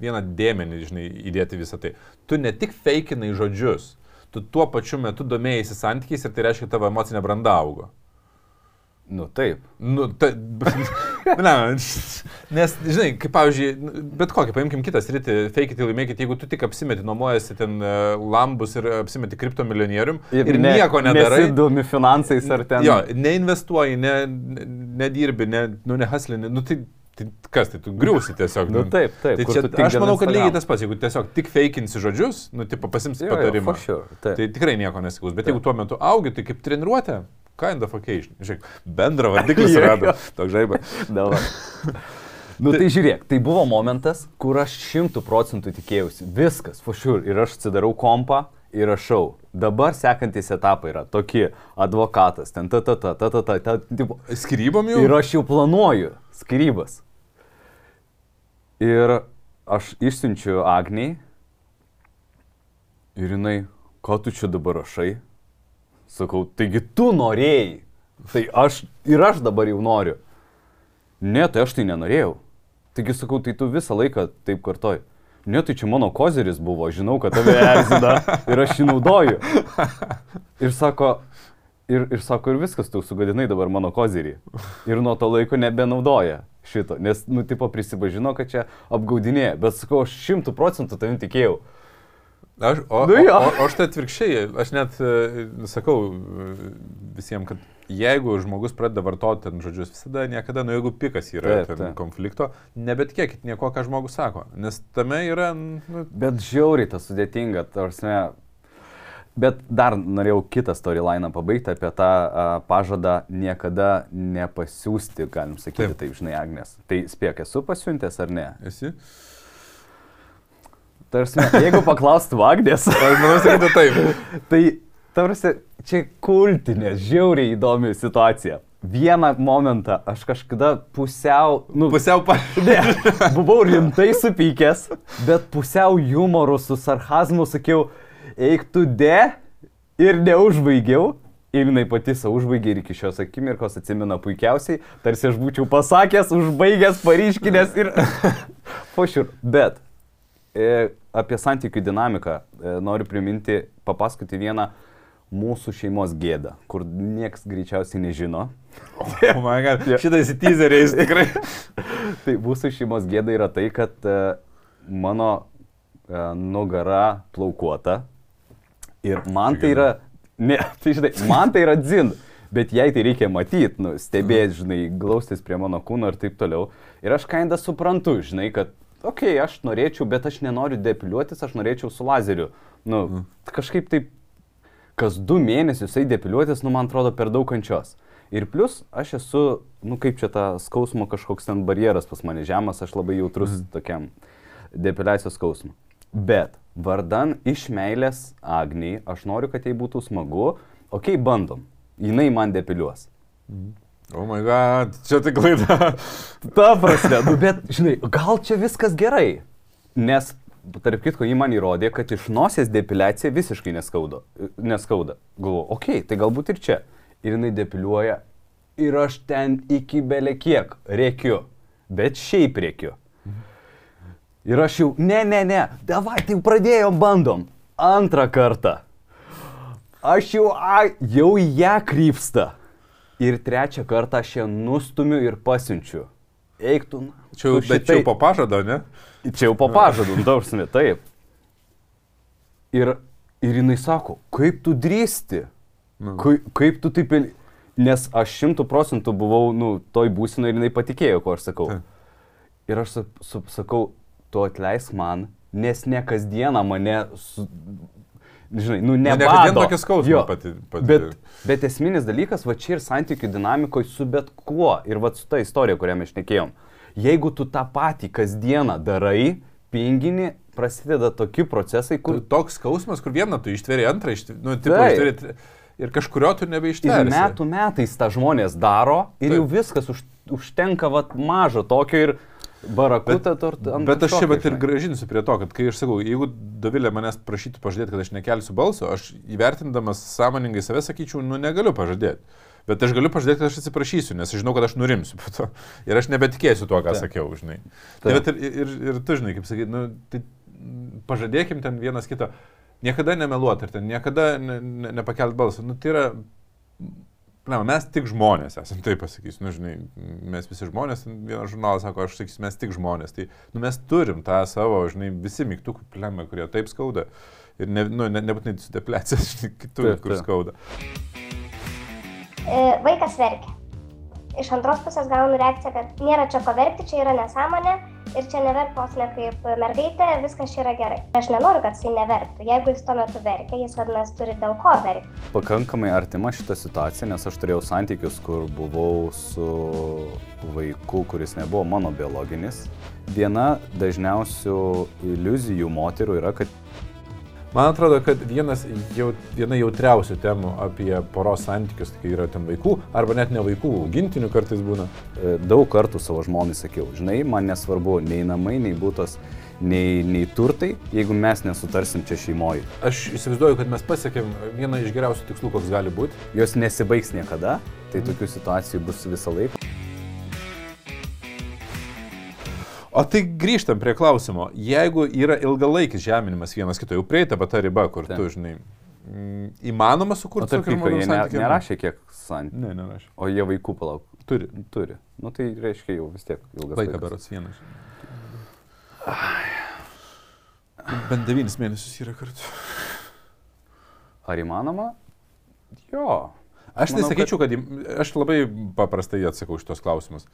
Speaker 2: vieną dėmenį, žinai, įdėti visą tai. Tu ne tik feikinai žodžius, tu tuo pačiu metu domėjai santykiais ir tai reiškia tavo emocinė branda augo.
Speaker 1: Nu taip.
Speaker 2: Nu, ta, na, nes, žinai, kaip pavyzdžiui, bet kokį, paimkim kitą sritį, fake it, laimėkit, jeigu tu tik apsimeti, nuomojasi ten uh, lambus ir apsimeti kriptomilijonierium ir, ir
Speaker 1: ne,
Speaker 2: nieko nedarai.
Speaker 1: Nesidomi finansais ar ten.
Speaker 2: Jo, neinvestuoji, ne, ne, nedirbi, ne, nu, nehaslini, nu tai, tai kas, tai tu griūsi tiesiog.
Speaker 1: Nu, taip, taip,
Speaker 2: Tai čia, aš manau, kad lygiai tas pats, jeigu tiesiog tik feikinsi žodžius, nu, tipo pasimsi
Speaker 1: Jo, jo,
Speaker 2: patarimą.
Speaker 1: for sure, taip.
Speaker 2: Tai tikrai nieko nesiklaus, bet
Speaker 1: Taip.
Speaker 2: jeigu tuo metu augi, tai kaip treniruotė, kind of occasion. Žiūrėk, bendrą vardiklį
Speaker 1: Jo, jo.
Speaker 2: surado, toks žaibas.
Speaker 1: Nu tai žiūrėk, tai buvo momentas, kur aš šimtų procentų tikėjausi. Viskas, for sure. Ir aš atsidarau kompą ir rašau. Dabar sekantis etapai yra tokie. Advokatas, ten ta ta ta ta ta ta ta. tipo,
Speaker 2: Skirybom jau?
Speaker 1: Ir aš jau planuoju skirybas. Ir aš išsiunčiu Agniai. Ir jinai, ką tu čia dabar rašai? Sakau, taigi tu norėjai. Tai aš ir aš dabar jau noriu. Ne, tai aš tai nenorėjau. Taigi sakau, tai tu visą laiką taip kartoj. Ne, tai čia mano kozeris buvo, žinau, kad tave erzina ir aš jį naudoju. Ir sako, ir, ir sako, ir viskas, tu sugadinai dabar mano kozerį. Ir nuo to laiko nebenaudoja šito, nes, nu, tipo, prisipažino, kad čia apgaudinėja. Bet sakau, aš šimtų procentų tavim tikėjau.
Speaker 2: Aš, o,
Speaker 1: Nu
Speaker 2: o, o, o aš tai atvirkščiai, aš net e, sakau visiems, kad jeigu žmogus pradeda vartoti ten žodžius, visada niekada, nu jeigu pikas yra
Speaker 1: Taip, taip.
Speaker 2: konflikto, nebetikėkit nieko, ką žmogus sako, nes tame yra, nu,
Speaker 1: Bet žiauriai tas sudėtinga, tarsi. Bet dar norėjau kitą storyline pabaigti apie tą a, pažadą niekada nepasiūsti, galim sakyti,
Speaker 2: Taip.
Speaker 1: taip, žinai, Agnes. Tai spėk, esu pasiuntęs ar ne?
Speaker 2: esi.
Speaker 1: Tarsi, jeigu paklaustų Agnes,
Speaker 2: Aš manau, sakyti taip.
Speaker 1: tai tarsi čia kultinė, žiauriai įdomi situacija. Vieną momentą aš kažkada pusiau, nu,
Speaker 2: Pusiau pa...
Speaker 1: Ne, buvau rimtai supykęs, bet pusiau humoru su sarkazmu sakiau, eik tu de ir neužbaigiau. Ir jinai pati savo užbaigė ir iki šios akimirkos atsimena puikiausiai, tarsi aš būčiau pasakęs, užbaigęs, paryškinęs ir... Pošiur. Bet e, apie santykių dinamiką e, noriu priminti, papasakoti vieną mūsų šeimos gėdą, kur nieks greičiausiai nežino.
Speaker 2: Oh my god, šitais teaseriais tikrai.
Speaker 1: Tai mūsų šeimos gėda yra tai, kad e, mano e, nugara plaukuota ir man tai yra, ne, tai žinai, man tai yra dzin, bet jai tai reikia matyti, nu, stebėti, žinai, glaustis prie mano kūno ir taip toliau. Ir aš kaindą suprantu, žinai, kad, okei, okay, aš norėčiau, bet aš nenoriu depiliuotis, aš norėčiau su lazeriu. Nu,
Speaker 2: Mhm.
Speaker 1: kažkaip taip, kas du mėnesius eiti depiliuotis, nu, man atrodo, per daug kančios. Ir plus, aš esu, nu kaip čia ta skausmo kažkoks ten barjeras pas mane žemas, aš labai jautrus
Speaker 2: Mhm.
Speaker 1: tokiam depiliacijos skausmui. Bet vardan iš meilės Agniai, aš noriu, kad jai būtų smagu, okei, okay, bandom, jinai man depiliuos.
Speaker 2: O oh my god, čia tik klaida.
Speaker 1: Ta prasme, nu, bet, žinai, gal čia viskas gerai, nes, tarp kitko, jį man įrodė, kad iš nosies depiliacija visiškai neskauda. neskauda. Galvoju, okei, okay, tai galbūt ir čia. Ir jinai depiliuoja ir aš ten iki belė kiek rėkiu, bet šiaip rėkiu. Ir aš jau, ne, ne, ne, davai, tai pradėjom, bandom. Antrą kartą. Aš jau, a, jau į ją krypsta. Ir trečią kartą aš ją nustumiu ir pasiunčiu. Eiktų.
Speaker 2: Čia jau, bet čia jau po pažado, ne?
Speaker 1: Čia jau po pažado, dausmi, taip. Ir, ir jinai sako, kaip tu drįsti? Nu. Kaip, kaip tu taip... Nes aš šimtų procentų buvau, nu, toj būsinoje ir jinai patikėjo, ko aš sakau. Ir aš sakau, tu atleisk man, nes ne kasdieną mane, su, žinai, nu ne. Kasdien
Speaker 2: tokį skausmą pati. pati.
Speaker 1: Bet, bet esminis dalykas, va čia ir santykių dinamikoje su bet kuo ir va su ta istorija, kurią mes šnekėjom. Jeigu tu tą patį kasdieną darai, pinginį, prasideda tokie procesai, kur...
Speaker 2: Tu, toks skausmas, kur vieną tu ištveri, antrą ištveri, nu, tipo, ištveri ir kažkurio tu nebeištveri.
Speaker 1: Ir metų metais tą žmonės daro ir Taip. jau viskas už, užtenka vat mažo tokio ir Barakutą tortą.
Speaker 2: Bet, aš čia bet ir gražinsiu prie to, kad kai aš sakau, jeigu Dovilė manęs prašytų pažadėti, kad aš nekelsiu balso, aš įvertindamas sąmoningai save sakyčiau, nu negaliu pažadėti. Bet aš galiu pažadėti, kad aš atsiprašysiu, nes aš žinau, kad aš nurimsiu po to. Ir aš nebetikėsiu tuo, ką Ta. sakiau, žinai. Tai bet ir, ir, ir tu žinai, kaip sakai, nu, tai pažadėkim ten vienas kito, niekada nemeluoti ir ten niekada ne, ne, nepakelt balsą. Nu, tai yra Ne, mes tik žmonės esame, taip pasakysiu, nu, žinai, mes visi žmonės, vienas žurnalas sako, aš sakysiu, mes tik žmonės, tai nu, mes turim tą savo, žinai, visi mygtukų plemą, kurie taip skauda. Ir ne, nu, ne, nebūtinai su depliacija, žinai, kitų, kur skauda.
Speaker 3: E, vaikas verkia. Iš antros pusės gaunu reakciją, kad nėra čia ko verkti, čia yra nesąmonė, ir čia neverk vos ne kaip mergaitė, viskas čia yra gerai. Aš nenoriu, kad jisai neverktų. Jeigu jis tuo metu verkia, jis vadinasi turi dėl ko verkti.
Speaker 1: Pakankamai artima šita situacija, nes aš turėjau santykius, kur buvau su vaiku, kuris nebuvo mano biologinis. Viena dažniausių iliuzijų moterų yra, kad
Speaker 2: Man atrodo, kad vienas, jau, viena jautriausių temų apie poros santykius, kai yra ten vaikų, arba net ne vaikų, augintinių kartais būna.
Speaker 1: E, daug kartų savo žmonai sakiau, žinai, man nesvarbu nei namai, nei būtos, nei, nei turtai, jeigu mes nesutarsim čia šeimoje.
Speaker 2: Aš įsivaizduoju, kad mes pasiekėm vieną iš geriausių tikslų, koks gali būti.
Speaker 1: Jos nesibaigs niekada, tai tokių situacijų bus visą laiką.
Speaker 2: O tai grįžtam prie klausimo. Jeigu yra ilgalaikis žeminimas vienas kito, jau prieita ta riba, kur Taip. tu, žinai, mm, įmanoma sukurti
Speaker 1: tokį žmogų. Jie ne, nerašė kiek santykių.
Speaker 2: Ne, nerašė.
Speaker 1: O jie vaikų palauk.
Speaker 2: Turi.
Speaker 1: Turi. Nu tai reiškia jau vis tiek ilgas.
Speaker 2: Vaiką berots vienas. Bent devynis mėnesius yra kartu.
Speaker 1: Ar įmanoma? Jo.
Speaker 2: Aš tai sakyčiau, kad... kad aš labai paprastai atsakau šitos klausimus.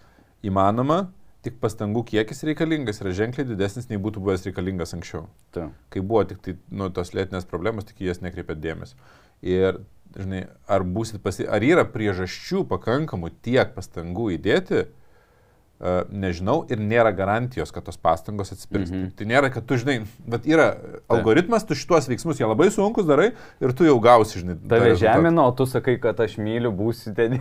Speaker 2: Įmanoma, tik pastangų kiekis reikalingas yra ženkliai didesnis nei būtų buvęs reikalingas anksčiau.
Speaker 1: Ta.
Speaker 2: Kai buvo tik tai, nu, tos lėtinės problemos, tik jas nekreipėt dėmesio. Ir, žinai, ar, pasi... ar yra priežasčių pakankamų tiek pastangų įdėti, nežinau ir nėra garantijos, kad tos pastangos atsipirks. Mm -hmm. Tai nėra, kad tu žinai, bet yra algoritmas, tu šituos veiksmus, jie labai sunkus darai ir tu jau gausi, žinai.
Speaker 1: Tave žemino, o tu sakai, kad aš myliu, būsi ten.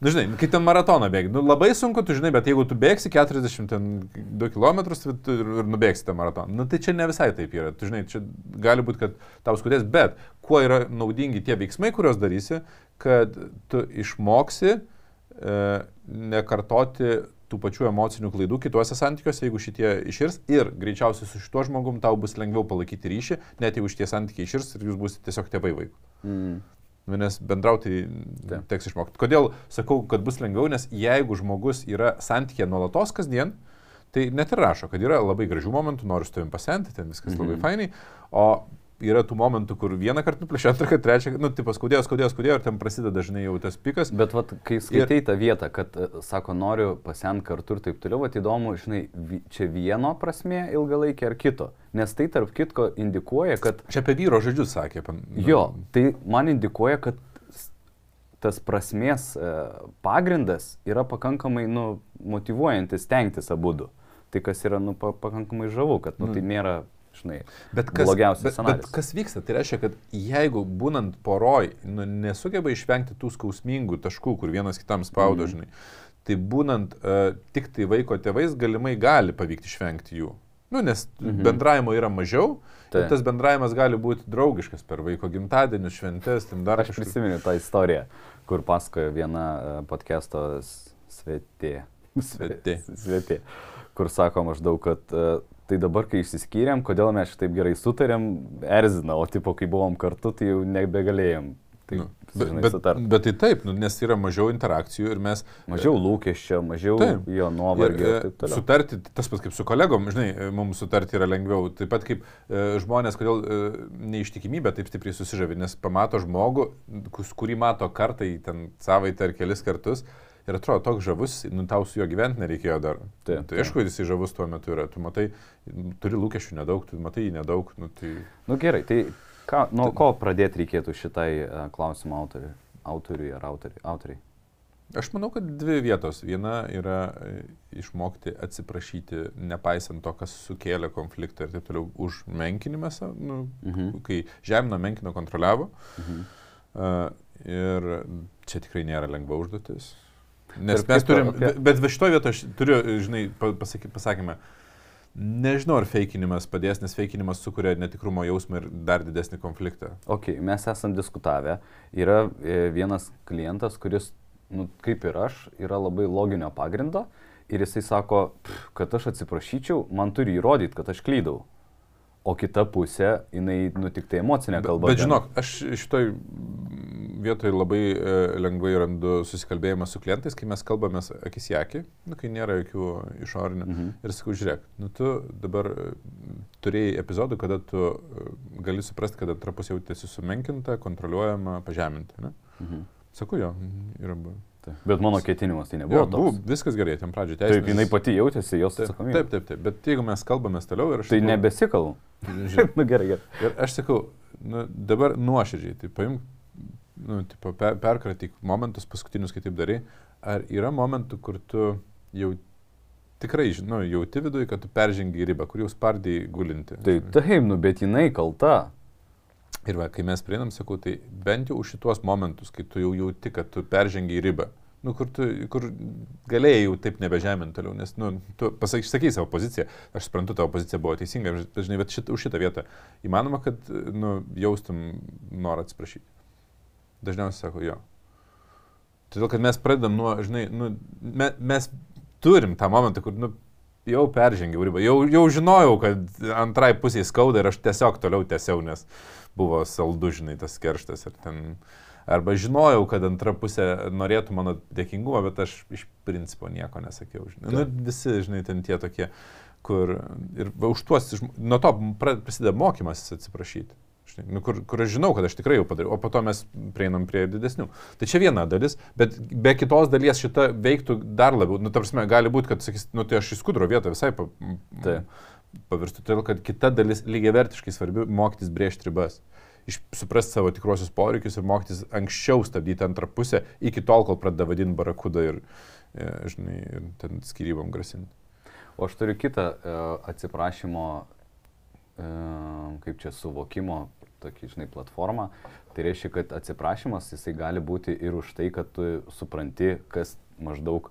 Speaker 2: Na, žinai, kai ten maratoną bėgi, nu, labai sunku, tu žinai, bet jeigu tu bėgsi 42 km ir, ir nubėgsi tą maratoną, nu, tai čia ne visai taip yra. Tu žinai, čia gali būti, kad tau skudės, bet kuo yra naudingi tie veiksmai, kuriuos darysi, kad tu išmoksi e, nekartoti tų pačių emocinių klaidų kituose santykiuose, jeigu šitie iširs ir greičiausiai su šituo žmogum tau bus lengviau palaikyti ryšį, net jeigu šitie santykiai iširs ir jūs busite tiesiog tėvai vaikų. Mm. Nu, nes bendrauti Taip. teks išmokti. Kodėl sakau, kad bus lengviau, nes jeigu žmogus yra santykė nuolatos kasdien, tai net ir rašo, kad yra labai gražių momentų, noriu su tavim pasenti, ten viskas mm -hmm. labai fainai, o yra tų momentų, kur vieną kartą nuplėšė, antrą kartą, trečią, nu, tipo, skaudėjo, skaudėjo, skaudėjo ir ten prasideda dažnai jau tas pikas.
Speaker 1: Bet, vat, kai skaitai ir... tą vietą, kad, e, sako, noriu pasent kartu ir taip toliau, vat įdomu, žinai, čia vieno prasme ilgalaikė ar kito. Nes tai tarp kitko indikuoja, kad...
Speaker 2: Čia apie vyro žodžius sakė. Pan...
Speaker 1: Nu. Jo, tai man indikuoja, kad tas prasmės e, pagrindas yra pakankamai, nu, motivuojantis stengtis abu du. Tai kas yra, nu, pakankamai žavu, kad, nu, tai mm. nėra žinai,
Speaker 2: Bet kas,
Speaker 1: blogiausias
Speaker 2: bet, bet
Speaker 1: scenarijus.
Speaker 2: kas vyksta, tai reiškia, kad jeigu būnant poroj nu, nesugeba išvengti tų skausmingų taškų, kur vienas kitam spaudo,
Speaker 1: Mhm.
Speaker 2: žinai, tai būnant uh, tik tai vaiko tėvais galimai gali pavykti išvengti jų. Nu, nes
Speaker 1: Mhm.
Speaker 2: bendravimo yra mažiau,
Speaker 1: Taip.
Speaker 2: ir tas bendravimas gali būti draugiškas per vaiko gimtadienius, šventes, ten dar
Speaker 1: Aš
Speaker 2: kažkas.
Speaker 1: prisimenu tą istoriją, kur pasakojo viena podcast'o svetė.
Speaker 2: Svetė.
Speaker 1: Svetė. Kur sako maždaug, kad e, tai dabar, kai išsiskyrėm, kodėl mes šitaip gerai sutarėm, erzina, o tipo, kai buvom kartu, tai jau nebegalėjom. Tai,
Speaker 2: Nu, bet,
Speaker 1: žinai,
Speaker 2: bet,
Speaker 1: sutart.
Speaker 2: bet tai taip, nu, nes yra mažiau interakcijų ir mes
Speaker 1: Mažiau lūkesčio, mažiau
Speaker 2: Taip.
Speaker 1: jo nuovargio ir
Speaker 2: e. Sutarti, tas pats kaip su kolegom, žinai, e, mums sutarti yra lengviau. Taip pat kaip e, žmonės, kodėl e, neištikimybė taip stipriai susižavi, nes pamato žmogų, kurį mato kartą į ten savaitę ar kelis kartus. Ir atrodo, toks žavus, nu tau su juo gyventi nereikėjo dar. Tai
Speaker 1: taip.
Speaker 2: aišku, jisai žavus tuo metu yra. Tu matai, turi lūkesčių nedaug, tu matai jį nedaug. Nu, tai...
Speaker 1: Nu gerai, tai ką, nuo ko pradėti reikėtų šitai uh, klausimo autoriui? Autoriui ar autoriui? autoriai?
Speaker 2: Aš manau, kad dvi vietos. Viena yra e, išmokti atsiprašyti, nepaisant to, kas sukėlė konfliktą ir taip toliau, už menkinimą, nu,
Speaker 1: Mhm.
Speaker 2: kai žemino, menkino, kontroliavo.
Speaker 1: Mhm.
Speaker 2: Uh, ir čia tikrai nėra lengva užduotis. Nes mes turim,
Speaker 1: apie-
Speaker 2: bet šitoje vietoje aš turiu, žinai, pa- pasaky, pasakymą, nežinau, ar feikinimas padės, nes feikinimas sukuria netikrumo jausmą ir dar didesnį konfliktą.
Speaker 1: Ok, mes esam diskutavę. Yra e, vienas klientas, kuris, nu, kaip ir aš, yra labai loginio pagrindo ir jisai sako, "Pff, kad aš atsiprašyčiau, man turi įrodyti, kad aš klydau. O kita pusė, jinai, nu, tik tai emocinė kalba.
Speaker 2: Bet
Speaker 1: ten-
Speaker 2: žinok, aš šitoj vietoj labai e, lengvai randu susikalbėjimą su klientais, kai mes kalbame akis į akį, nu, kai nėra jokių išorinių.
Speaker 1: Mhm.
Speaker 2: Ir sakau, žiūrėk, nu, tu dabar e, turėjai epizodų, kada tu e, gali suprasti, kad antra pusė jautėsi sumenkinta, kontroliuojama, pažeminta. Ne?
Speaker 1: Mhm.
Speaker 2: Sakau, jo, yra buvę.
Speaker 1: Taip. Bet mano ketinimas tai nebuvo.
Speaker 2: Jo, buvo, viskas gerai, ten pradžioje
Speaker 1: Taip,
Speaker 2: teisė.
Speaker 1: jinai pati jautėsi jos
Speaker 2: Taip,
Speaker 1: atsakomybė.
Speaker 2: taip, taip, taip, bet jeigu mes kalbame toliau ir aš...
Speaker 1: Tai nebesikalbu.
Speaker 2: Žiūrėk,
Speaker 1: Na gerai, gerai.
Speaker 2: Ir aš sakau, nu, dabar nuoširdžiai, tai paimk, nu, tipo, per, perkratyk momentus paskutinius, kai taip darai. Ar yra momentų, kur tu jau tikrai, žinau, jauti viduje, kad tu peržengi ribą, kur jau spardai gulinti.
Speaker 1: Tai taip, nu, bet jinai kalta.
Speaker 2: Ir va, kai mes prieinam, sakau, tai bent jau už šituos momentus, kai tu jau jauti, kad tu peržengi ribą. Nu, kur, tu, kur galėjai jau taip nebežeminti toliau, nes, nu, tu pasakai, išsakai savo poziciją, aš suprantu, tavo pozicija buvo teisinga, žinai, bet šit, už šitą vietą įmanoma, kad, nu, jaustum norą atsiprašyti. Dažniausiai sako, jo. Todėl, kad mes pradedam nuo, žinai, nu, me, mes turim tą momentą, kur, nu, jau peržengiau ribą, jau, jau žinojau, kad antrai pusiai skauda ir aš tiesiog toliau tęsiau, nes buvo saldu, žinai, tas kerštas ir ten. Arba žinojau, kad antra pusė norėtų mano dėkingumo, bet aš iš principo nieko nesakiau. Žinai. Nu, visi, žinai, ten tie tokie, kur ir už tuos, nuo to pra- prasideda mokymas atsiprašyti. Žinai, nu, kur, kur aš žinau, kad aš tikrai jau padariau, o po to mes prieinam prie didesnių. Tai čia viena dalis, bet be kitos dalies šita veiktų dar labiau. Nu, ta prasme, gali būti, kad sakys, nu tai aš į skudro vietą visai pa,
Speaker 1: Taip.
Speaker 2: Pavirstų. Todėl, kad kita dalis lygiavertiškai svarbi - mokytis brėžti ribas. Suprasti savo tikruosius poreikius ir mokytis anksčiau stabdyti antrą pusę, iki tol, kol pradeda vadinti barakudą ir, e, žinai, ir ten skirybom grasinti.
Speaker 1: O aš turiu kitą e, atsiprašymo, e, kaip čia suvokimo, tokį, žinai, platformą. Tai reiškia, kad atsiprašymas jisai gali būti ir už tai, kad tu supranti, kas maždaug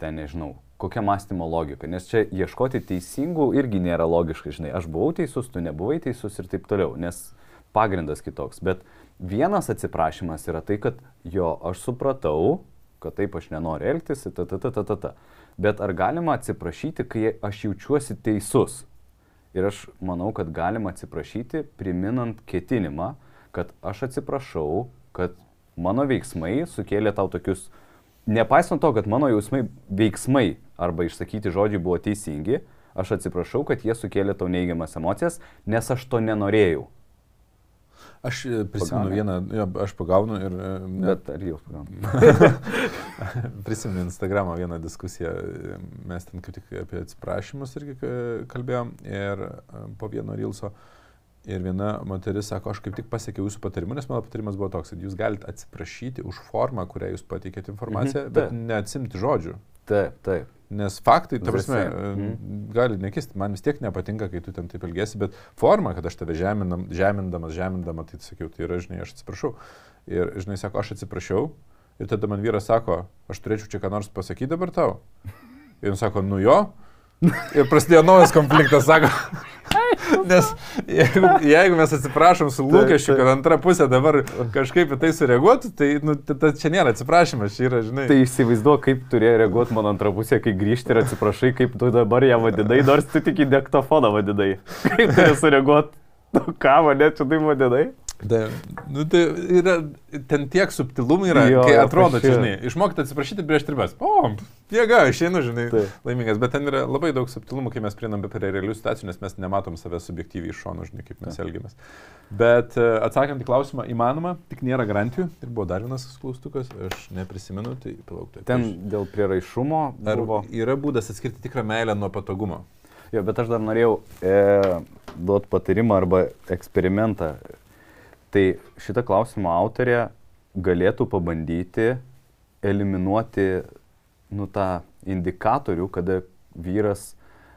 Speaker 1: ten, nežinau, kokia mąstymo logika. Nes čia ieškoti teisingų irgi nėra logiška, žinai, aš buvau teisus, tu nebuvai teisus ir taip toliau, nes pagrindas kitoks. Bet vienas atsiprašymas yra tai, kad jo, aš supratau, kad taip aš nenoriu elgtis, ta, ta, ta, ta, ta, ta. Bet ar galima atsiprašyti, kai aš jaučiuosi teisus? Ir aš manau, kad galima atsiprašyti, priminant ketinimą, kad aš atsiprašau, kad mano veiksmai sukėlė tau tokius, nepaisant to, kad mano jausmai, veiksmai arba išsakyti žodžiai buvo teisingi, aš atsiprašau, kad jie sukėlė tau neigiamas emocijas, nes aš to nenorėjau.
Speaker 2: Aš e, prisimenu
Speaker 1: Pagauni?
Speaker 2: vieną, jo, aš pagaunu ir e, ne,
Speaker 1: Bet ar jau pagaunu?
Speaker 2: prisimenu Instagramą vieną diskusiją, e, mes ten kaip tik apie atsiprašymus irgi kalbėjom ir po vieno rilso. Ir viena moteris sako, aš kaip tik pasiekiau jūsų patarimu, nes mano patarimas buvo toks, kad jūs galite atsiprašyti už formą, kurią jūs pateikėte informaciją,
Speaker 1: Mhm,
Speaker 2: bet neatsimti žodžių.
Speaker 1: Taip, taip.
Speaker 2: Nes faktai, ta prasme, mm. gali nekisti, man vis tiek nepatinka, kai tu ten taip elgesi, bet forma, kad aš tave žeminam, žemindamas, žemindama, tai sakiau, tai yra, žinai, aš atsiprašau. Ir, žinai, sako, aš atsiprašau. Ir tada man vyras sako, aš turėčiau čia ką nors pasakyti dabar tau. Ir jis sako, nu jo. Ir prasidėjo naujas konfliktas, sako. Nes jeigu, jeigu mes atsiprašom su lūkesčiu, kad antra pusė dabar kažkaip į tai sureaguotų, tai nu, ta, čia nėra atsiprašymas, čia yra, žinai.
Speaker 1: Tai įsivaizduoju, kaip turėjo reaguoti mano antra pusė, kai grįžti ir atsiprašai, kaip tu dabar ją vadinai, nors tu tik į dektofoną vadinai. Kaip turėjo sureaguoti? Nu ką, mane čia tai vadinai?
Speaker 2: Da, nu, tai yra, ten tiek subtilumų yra,
Speaker 1: Jo,
Speaker 2: kai atrodo, čia, žinai, išmokti atsiprašyti prieš tribas. O, jėga, išeinu, žinai,
Speaker 1: Taip.
Speaker 2: laimingas, bet ten yra labai daug subtilumų, kai mes prieinam prie realių situacijų, nes mes nematom save subjektyviai iš šono, žinai, kaip mes elgiamės. Bet e, atsakant į klausimą, įmanoma, tik nėra garantijų. Ir buvo dar vienas klaustukas, aš neprisimenu, tai palaukite.
Speaker 1: Ten dėl prieraišumo
Speaker 2: Ar
Speaker 1: buvo.
Speaker 2: yra būdas atskirti tikrą meilę nuo patogumo?
Speaker 1: Jo, bet aš dar norėjau e, duoti patarimą arba eksperimentą. Tai šitą klausimą autorė galėtų pabandyti eliminuoti nu, tą indikatorių, kada vyras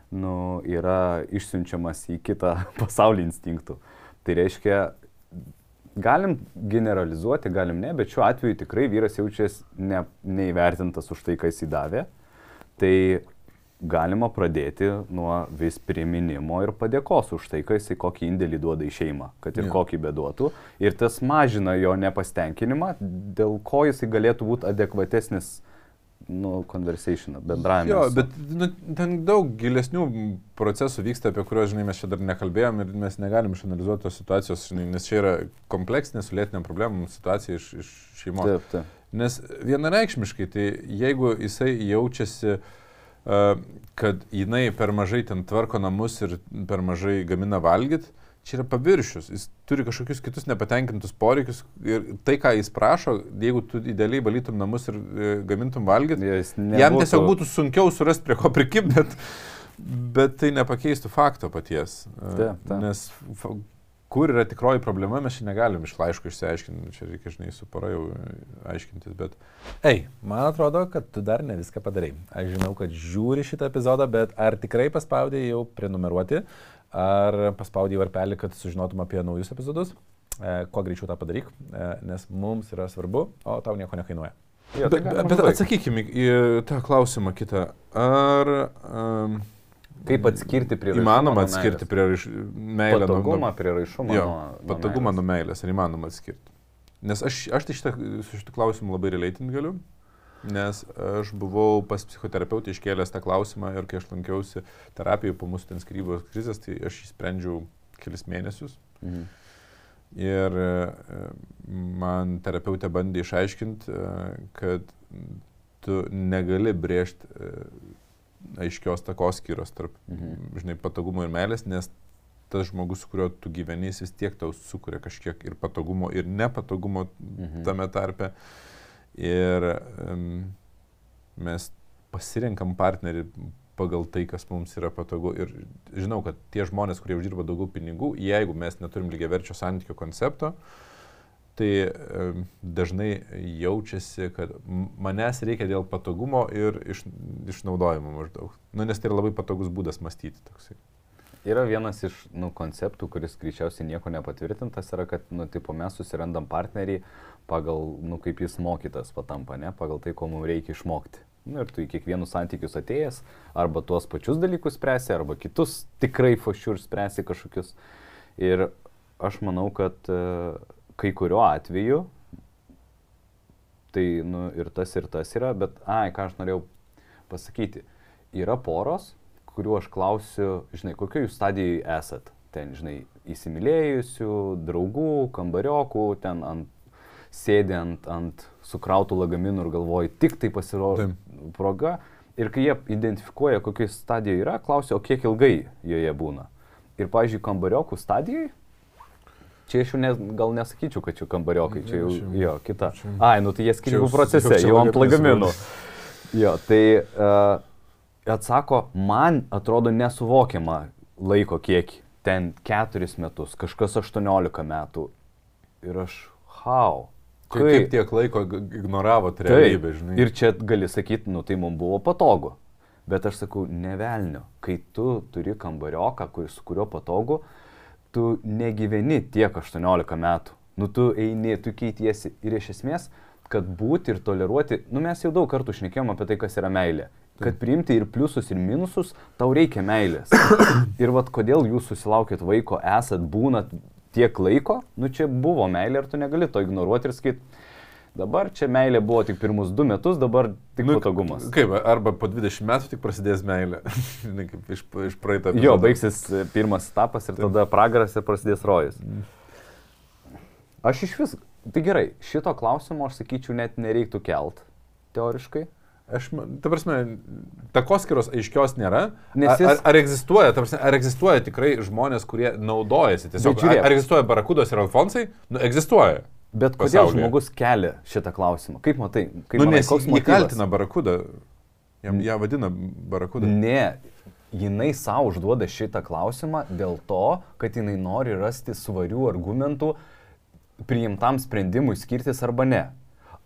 Speaker 1: nu, yra išsiunčiamas į kitą pasaulį instinktų. Tai reiškia, galim generalizuoti, galim ne, bet šiuo atveju tikrai vyras jaučiasi ne, neįvertintas už tai, ką jis įdavė. Tai galima pradėti nuo vis priminimo ir padėkos už tai, kai jisai kokį indėlį duoda į šeimą, kad ir
Speaker 2: Jo.
Speaker 1: kokį beduotų. Ir tas mažina jo nepasitenkinimą, dėl ko jisai galėtų būti adekvatesnis nu, conversation, bendravime.
Speaker 2: Jo, bet nu, ten daug gilesnių procesų vyksta, apie kuriuos, žinai, mes čia dar nekalbėjom ir mes negalim išanalizuoti tos situacijos, žinai, nes čia yra kompleksinė su lėtiniam problemom situacija iš, iš šeimos.
Speaker 1: Taip, taip.
Speaker 2: Nes vienareikšmiškai, tai jeigu jisai jaučiasi, uh, kad jinai per mažai ten tvarko namus ir per mažai gamina valgyt, čia yra paviršius. Jis turi kažkokius kitus nepatenkintus poreikius ir tai, ką jis prašo, jeigu tu idealiai valytum namus ir e, gamintum valgyt,
Speaker 1: Jis
Speaker 2: jam tiesiog būtų sunkiau surasti prie ko prikibti, bet, bet tai nepakeistų fakto paties. E,
Speaker 1: Taip, taip.
Speaker 2: Nes kur yra tikroji problema, mes čia negalim iš laiško išsiaiškinti, čia reikia, žinai, su para jau aiškintis, bet...
Speaker 4: Ei, man atrodo, kad tu dar ne viską padarai. Aš žinau, kad žiūri šitą epizodą, bet ar tikrai paspaudai jau prenumeruoti, ar paspaudai varpelį, kad sužinotum apie naujus epizodus? E, kuo greičiau tą padaryk, e, nes mums yra svarbu, o tau nieko nekainuoja.
Speaker 1: Jo,
Speaker 2: Bet,
Speaker 1: tai
Speaker 2: bet
Speaker 1: užbaigt.
Speaker 2: atsakykime į tą klausimą kitą. Ar um,
Speaker 1: Kaip atskirti prieraišumą
Speaker 2: įmanoma atskirti
Speaker 1: meilės?
Speaker 2: prie meilę nuo-
Speaker 1: patogumą, prieraišumą.
Speaker 2: jo,
Speaker 1: nuo,
Speaker 2: patogumą nuo meilės? Ar įmanoma atskirti? Nes aš, aš tai šitą, su šitų klausimų labai relatint galiu. Nes aš buvau pas psichoterapeutį iškėlęs tą klausimą ir kai aš lankiausi terapijoje po mūsų ten skirybos krizės, tai aš jį sprendžiau kelis mėnesius.
Speaker 1: Mhm.
Speaker 2: Ir e, man terapeutė bandė išaiškinti, kad tu negali brėžti aiškios takoskyros tarp,
Speaker 1: Mhm.
Speaker 2: žinai, patogumo ir meilės, nes tas žmogus, su kuriuo tu gyveni, jis vis tiek tau sukuria kažkiek ir patogumo, ir nepatogumo
Speaker 1: Mhm.
Speaker 2: tame tarpe. Ir um, mes pasirinkam partnerį pagal tai, kas mums yra patogu. Ir žinau, kad tie žmonės, kurie uždirba daugiau pinigų, jeigu mes neturim lygiaverčio santykio koncepto, tai dažnai jaučiasi, kad manęs reikia dėl patogumo ir iš, išnaudojimo maždaug. Nu, nes tai yra labai patogus būdas mąstyti toksai.
Speaker 1: Yra vienas iš nu, konceptų, kuris greičiausiai nieko nepatvirtintas, yra, kad nu, tipo, mes susirandam partnerį pagal, nu, kaip jis mokytas patampa, ne, pagal tai, ko mums reikia išmokti. Nu, ir tu į kiekvienus santykius atėjęs, arba tuos pačius dalykus spręsi, arba kitus tikrai fašiur spręsi kažkokius. Ir aš manau, kad e, kai kuriuo atveju, tai nu, ir tas, ir tas yra, bet, ai, ką aš norėjau pasakyti, yra poros, kuriuo aš klausiu, žinai, kokioje jūs stadijoje esat. Ten, žinai, įsimylėjusių, draugų, kambariokų, ten ant, sėdi ant, ant sukrautų lagaminų ir galvoji, tik tai pasirodo proga. Ir kai jie identifikuoja, kokioje stadijoje yra, klausia, o kiek ilgai joje būna. Ir, pavyzdžiui, kambariokų stadijoje, čia aš jau ne, gal nesakyčiau, kad čia kambariokai, čia jau, jo, kita. Ai, nu tai jie skirybų procese,
Speaker 2: jau
Speaker 1: jau ant lagaminų. Jo, tai uh, atsako, man atrodo nesuvokiama laiko kiekį. Ten keturis metus, kažkas 18 metų. Ir aš, how?
Speaker 2: Kaip, kaip tiek laiko ignoravo realybę, žinai.
Speaker 1: Ir čia gali sakyti, nu tai mums buvo patogu. Bet aš sakau, nevelnio, kai tu turi kambarioką, kuris, su kuriuo patogu, tu negyveni tiek 18 metų. Nu tu eini, tu keitiesi. Ir iš esmės, kad būti ir toleruoti, nu mes jau daug kartų šnekėjom apie tai, kas yra meilė. Kad priimti ir pliusus, ir minususus, tau reikia meilės. Ir vad kodėl jūs susilaukėt vaiko, esat, būnat tiek laiko, nu čia buvo meilė ir tu negali to ignoruoti ir sakyti, dabar čia meilė buvo tik pirmus du metus, dabar tik nu, patogumas.
Speaker 2: Kaip, arba po 20 metų tik prasidės meilė. Kaip iš, iš praeito.
Speaker 1: Jo, baigsis e, pirmas etapas ir tada pragaras ir prasidės rojus. Aš iš vis, tai gerai, šito klausimo aš sakyčiau net nereiktų kelt, teoriškai.
Speaker 2: Aš, ta prasme, takoskiros aiškios nėra.
Speaker 1: Nes
Speaker 2: Ar,
Speaker 1: jis-
Speaker 2: ar, ar egzistuoja, ta prasme, ar egzistuoja tikrai žmonės, kurie naudojasi tiesiog?
Speaker 1: Žiūrėk.
Speaker 2: Ar, ar egzistuoja barakudos ir alfonsai? Nu, egzistuoja.
Speaker 1: Bet kodėl
Speaker 2: Pasaulyje.
Speaker 1: žmogus kelia šitą klausimą? Kaip matai? Kaip
Speaker 2: Nu,
Speaker 1: manai,
Speaker 2: nes
Speaker 1: motyvas?
Speaker 2: kaltina barakuda. Jam ją vadina barakuda.
Speaker 1: Ne, jinai savo užduoda šitą klausimą dėl to, kad jinai nori rasti svarių argumentų priimtam sprendimui skirtis arba ne.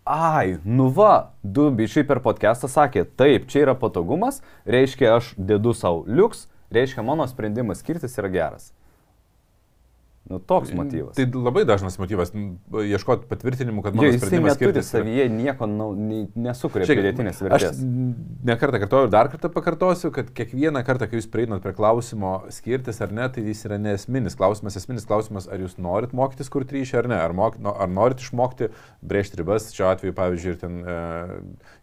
Speaker 1: Ai, nu va, du bičiai per podcastą sakė, taip, čia yra patogumas, reiškia aš dedu savo liuks, reiškia mano sprendimas skirtis yra geras. Nu, toks motyvas.
Speaker 2: Tai labai dažnas motyvas ieškoti patvirtinimų, kad
Speaker 1: Jo,
Speaker 2: mano
Speaker 1: jisai
Speaker 2: sprendimas
Speaker 1: neturi
Speaker 2: skirtis.
Speaker 1: savyje nieko nei- nesukuria pridėtinės
Speaker 2: Aš
Speaker 1: vertės.
Speaker 2: nekartą kartuoju ir dar kartą pakartosiu, kad kiekvieną kartą, kai jūs prieinat prie klausimo skirtis ar ne, tai jis yra nesminis klausimas. Esminis klausimas, ar jūs norit mokytis kurti ryšį ar ne. Ar, mok, no, ar norit išmokti brėžti ribas, šiuo atveju, pavyzdžiui, ir ten e,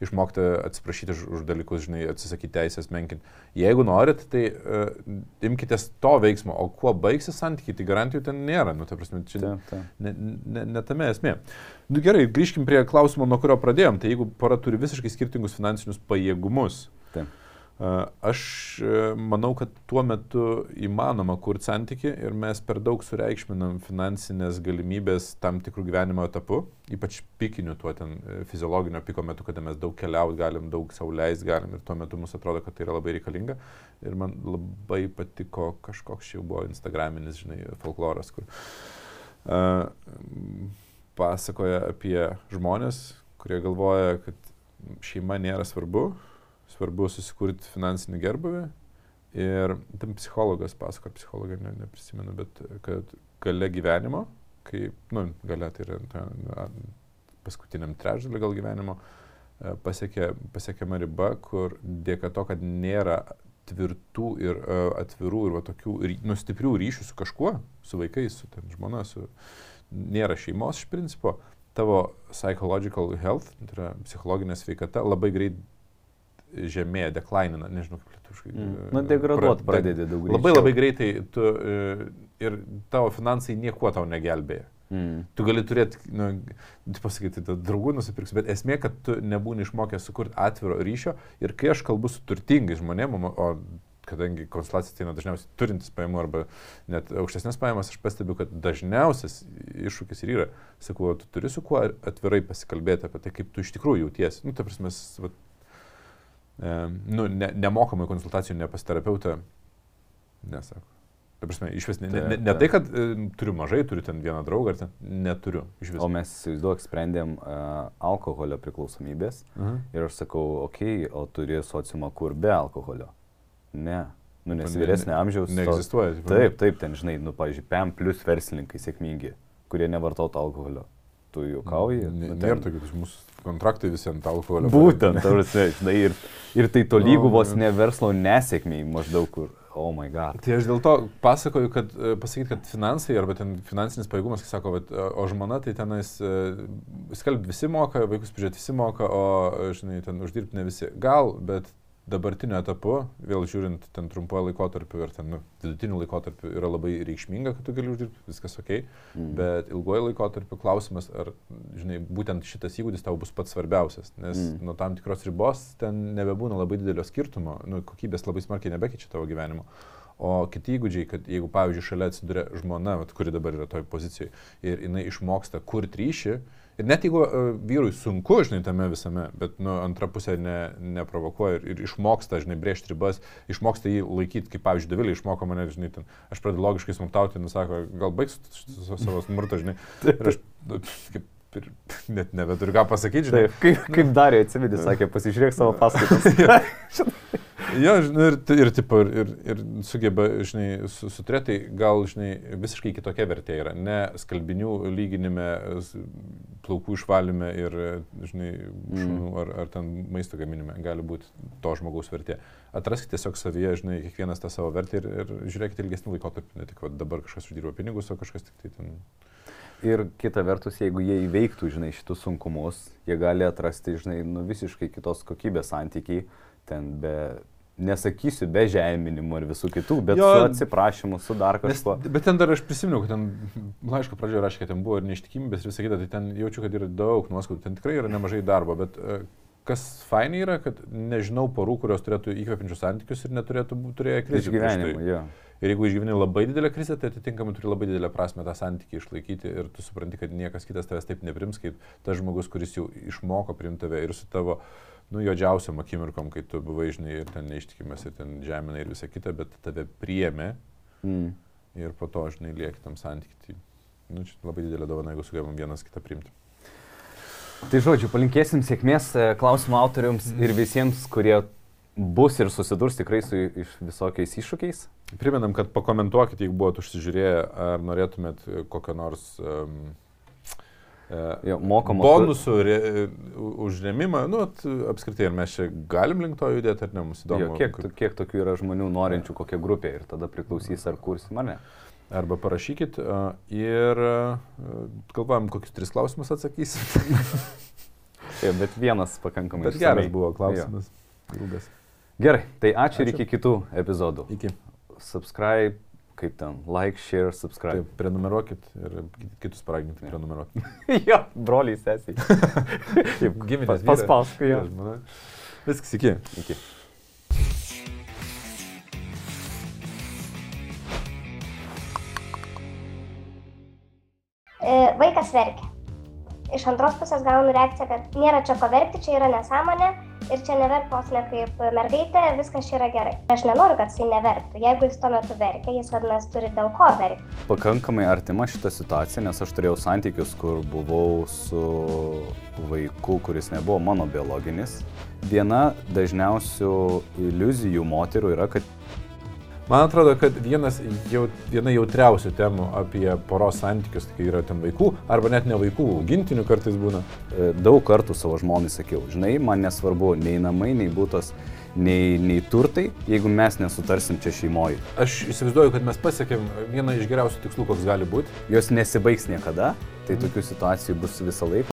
Speaker 2: išmokti atsiprašyti už, už dalykus, žinai, atsisakyti teisės menkinti. Jeigu norit, tai e, imkite to veiksmo, o kuo baigsis santykiai, tai garantijų ten nėra. Nu, ta prasme, čia,
Speaker 1: Taip, taip.
Speaker 2: Ne, ne, ne tame esmė. Nu, gerai, grįžkim prie klausimo, nuo kurio pradėjom. Tai jeigu pora turi visiškai skirtingus finansinius pajėgumus,
Speaker 1: Taip.
Speaker 2: Aš e, manau, kad tuo metu įmanoma kurti santyki ir mes per daug sureikšminam finansinės galimybės tam tikrų gyvenimo etapų, ypač pikiniu tuo ten e, fiziologinio piko metu, kada mes daug keliauti galim, daug sauliais galim ir tuo metu mums atrodo, kad tai yra labai reikalinga. Ir man labai patiko kažkoks jau buvo instagraminis, žinai, folkloras, kur uh, pasakoja apie žmonės, kurie galvoja, kad šeima nėra svarbu, svarbu susikurti finansinį gerbuvį. Ir tam psichologas pasako, psichologą ne, neprisimenu, bet kad gale gyvenimo, kai, nu, gale tai yra ta, paskutiniam trečdaliu gal gyvenimo, e, pasiekė, pasiekiama riba, kur dėka to, kad nėra tvirtų ir uh, atvirų ir va, tokių ry, nu, stiprių ryšių su kažkuo, su vaikais, su ten žmona, su, nėra šeimos iš principo, tavo psychological health, tai yra psichologinė sveikata, labai greit žemėja, deklainina, nežinau kaip lietuviškai.
Speaker 1: Mm.
Speaker 2: e,
Speaker 1: Nu, degraduot
Speaker 2: pra-
Speaker 1: pradedi daug greičiau.
Speaker 2: Labai labai greitai tu e, ir tavo finansai niekuo tau negelbėja.
Speaker 1: Mm.
Speaker 2: Tu gali turėti, nu, pasakyti, draugų nusipirksi, bet esmė, kad tu nebūni išmokęs sukurti atviro ryšio ir kai aš kalbu su turtingais žmonėmis, o kadangi konsultacija ateina dažniausiai turintis pajamų arba net aukštesnės pajamas, aš pastebiu, kad dažniausias iššūkis ir yra, sakau, tu turi su kuo atvirai pasikalbėti apie tai, kaip tu iš tikrųjų jautiesi. Nu, ta prasme, vat, nu, ne, nemokamai konsultacijų ne pas terapeutą nesako. Ta prasme, iš vis ne, ne, ne, ne tai, kad e, turiu mažai, turiu ten vieną draugą, ar ten neturiu.
Speaker 1: O mes, įsivaizduok, sprendėm uh, alkoholio priklausomybės
Speaker 2: Mhm.
Speaker 1: ir aš sakau, okei, okay, o turi sociumą kur be alkoholio? Ne. Nu, nes
Speaker 2: Ne-
Speaker 1: vyresnė amžiaus. to-
Speaker 2: Neegzistuoja. tipo,
Speaker 1: Taip, taip, ten, žinai, nu, pavyzdžiui, PM plus verslininkai sėkmingi, kurie nevartotų alkoholio. Tu juokauji? Nu,
Speaker 2: Nėra
Speaker 1: ten-
Speaker 2: tokių, tai mūsų kontraktai visi ant alkoholio.
Speaker 1: Būtent, ta prasme, žinai, ir, ir tai tolygų
Speaker 2: Nu,
Speaker 1: vos
Speaker 2: jo.
Speaker 1: ne verslo nesėkmiai maždaug kur. Oh my god.
Speaker 2: Tai aš dėl to pasakoju, kad e, pasakyti, kad finansai arba ten finansinis pajėgumas, kai sako, e, o žmona tai tenais e, skalbti visi moka, vaikus prižiūrėti visi moka, o, žinai, ten uždirbti ne visi. Gal, bet dabartiniu etapu, vėl žiūrint ten trumpuoju laikotarpiu ir ten nu, vidutiniu laikotarpiu yra labai reikšminga, kad tu gali uždirbti, viskas ok,
Speaker 1: Mm.
Speaker 2: bet ilguoju laikotarpiu klausimas, ar, žinai, būtent šitas įgūdis tau bus pats svarbiausias, nes
Speaker 1: Mm.
Speaker 2: nuo tam tikros ribos ten nebebūna labai didelio skirtumo, nu, kokybės labai smarkiai nebekeičia tavo gyvenimo. O kiti įgūdžiai, kad jeigu, pavyzdžiui, šalia atsiduria žmona, vat, kuri dabar yra toj pozicijoje, ir jinai išmoksta kurti ryšį, ir net jeigu uh, vyrui sunku, žinai, tame visame, bet nu, antra pusė ne, neprovokuoja ir, ir išmoksta, žinai, brėžti ribas, išmoksta jį laikyti, kaip, pavyzdžiui, Davilė išmoko mane, žinai, ten, aš pradedu logiškai smurtauti, nusako, gal baigs su- su- su savo smurtą, žinai. Ir aš, nu, kaip, ir net nebeturiu ką pasakyti, žinai.
Speaker 1: Taip, kaip, kaip darė, atsimeni, sakė, pasižiūrėk savo paskaitas.
Speaker 2: Jo, žinai, ir, ir, tipo, ir, ir, ir sugeba, žinai, su, suturėti, gal, žinai, visiškai kitokia vertė yra. Ne skalbinių lyginime, plaukų išvalyme ir, žinai, šunų ar, ar ten maisto gaminime gali būti to žmogaus vertė. Atraskite tiesiog savyje, žinai, kiekvienas tą savo vertę ir, ir žiūrėkite ilgesnį laikotarpį, ne tik va, dabar kažkas uždirba pinigus, o kažkas tik tai ten.
Speaker 1: Ir kita vertus, jeigu jie įveiktų, žinai, šitus sunkumus, jie gali atrasti, žinai, nu visiškai kitos kokybės santykiai, ten be, nesakysiu, be žeminimų ir visų kitų, bet
Speaker 2: Jo.
Speaker 1: su atsiprašymu, su dar
Speaker 2: Nes,
Speaker 1: kažkuo.
Speaker 2: bet ten dar aš prisimenu, kad ten laiško pradžioje rašė, kad ten buvo ir neištikimybės ir visą kitą, tai ten jaučiu, kad yra daug nuoskaudų, ten tikrai yra nemažai darbo, bet e, kas fainai yra, kad nežinau porų, kurios turėtų įkvepiančius santykius ir neturėtų būti turėję krizių. prieš
Speaker 1: Išgyvenimų,
Speaker 2: tai.
Speaker 1: jo.
Speaker 2: Ir jeigu išgyveni labai didelę krizę, tai atitinkamai turi labai didelę prasme tą santykį išlaikyti ir tu supranti, kad niekas kitas tavęs taip neprims, kaip tas žmogus, kuris jau išmoko priimti tave ir su tavo, nu, juodžiausiam akimirkom, kai tu buvai, žinai, ir ten neištikimas, ir ten žemina ir visa kita, bet tave priėmė
Speaker 1: Mm.
Speaker 2: ir po to, žinai, lieki tam santykiai. Tai, nu, čia labai didelė dovana, jeigu sugebam vienas kitą priimti.
Speaker 1: Tai žodžiu, palinkėsim sėkmės e, klausimų autoriams ir visiems, kurie bus ir susidurs tikrai su iš visokiais iššūkiais.
Speaker 2: Primenam, kad pakomentuokit, jeigu buvot užsižiūrėję, ar norėtumėt e, kokio nors um,
Speaker 1: Jo, mokamo
Speaker 2: bonusų re, už remimą. Nu, at, apskritai, ar mes čia galim link to judėti, ar ne, mums įdomu.
Speaker 1: Jo, kiek,
Speaker 2: kaip-
Speaker 1: kiek tokių yra žmonių norinčių kokią grupę ir tada priklausys ar kursim ar ne.
Speaker 2: Arba parašykit uh, ir galvojam, kokius tris klausimus atsakysit.
Speaker 1: Taip, bet vienas pakankamai.
Speaker 2: Bet geras buvo klausimas. Ilgas.
Speaker 1: Gerai, tai ačiū, ir
Speaker 2: Ačiū.
Speaker 1: iki kitų epizodų.
Speaker 2: Iki.
Speaker 1: Subscribe, kaip ten, like, share, subscribe.
Speaker 2: Taip, prenumeruokit ir kitus paraginkit
Speaker 1: Jo.
Speaker 2: prenumeruoti.
Speaker 1: jo, broliai, sesiai. Taip,
Speaker 2: Giminės
Speaker 1: pas- Paspausk, jo.
Speaker 2: žmona. Viskas, iki.
Speaker 1: Iki.
Speaker 3: E, Vaikas verkia. Iš antros pusės gaunu reakciją, kad nėra čia ko verkti, čia yra nesąmonė ir čia neverk vos ne kaip mergaitė, viskas čia yra gerai. Aš nenoriu, kad jisai neverktų. Jeigu jis tuo metu verkia, jis vadinasi turi dėl ko verkti.
Speaker 1: Pakankamai artima šita situacija, nes aš turėjau santykius, kur buvau su vaiku, kuris nebuvo mano biologinis. Viena dažniausių iliuzijų moterų yra, kad
Speaker 2: Man atrodo, kad vienas, jau, viena jautriausių temų apie poros santykius, tai kai yra ten vaikų, arba net ne vaikų, augintinių kartais būna.
Speaker 1: e, daug kartų savo žmonai sakiau, žinai, man nesvarbu nei namai, nei būtas, nei, nei turtai, jeigu mes nesutarsim čia šeimoje.
Speaker 2: Aš įsivaizduoju, kad mes pasiekėm vieną iš geriausių tikslų, koks gali būti.
Speaker 1: Jos nesibaigs niekada, tai tokių situacijų bus visą laiką.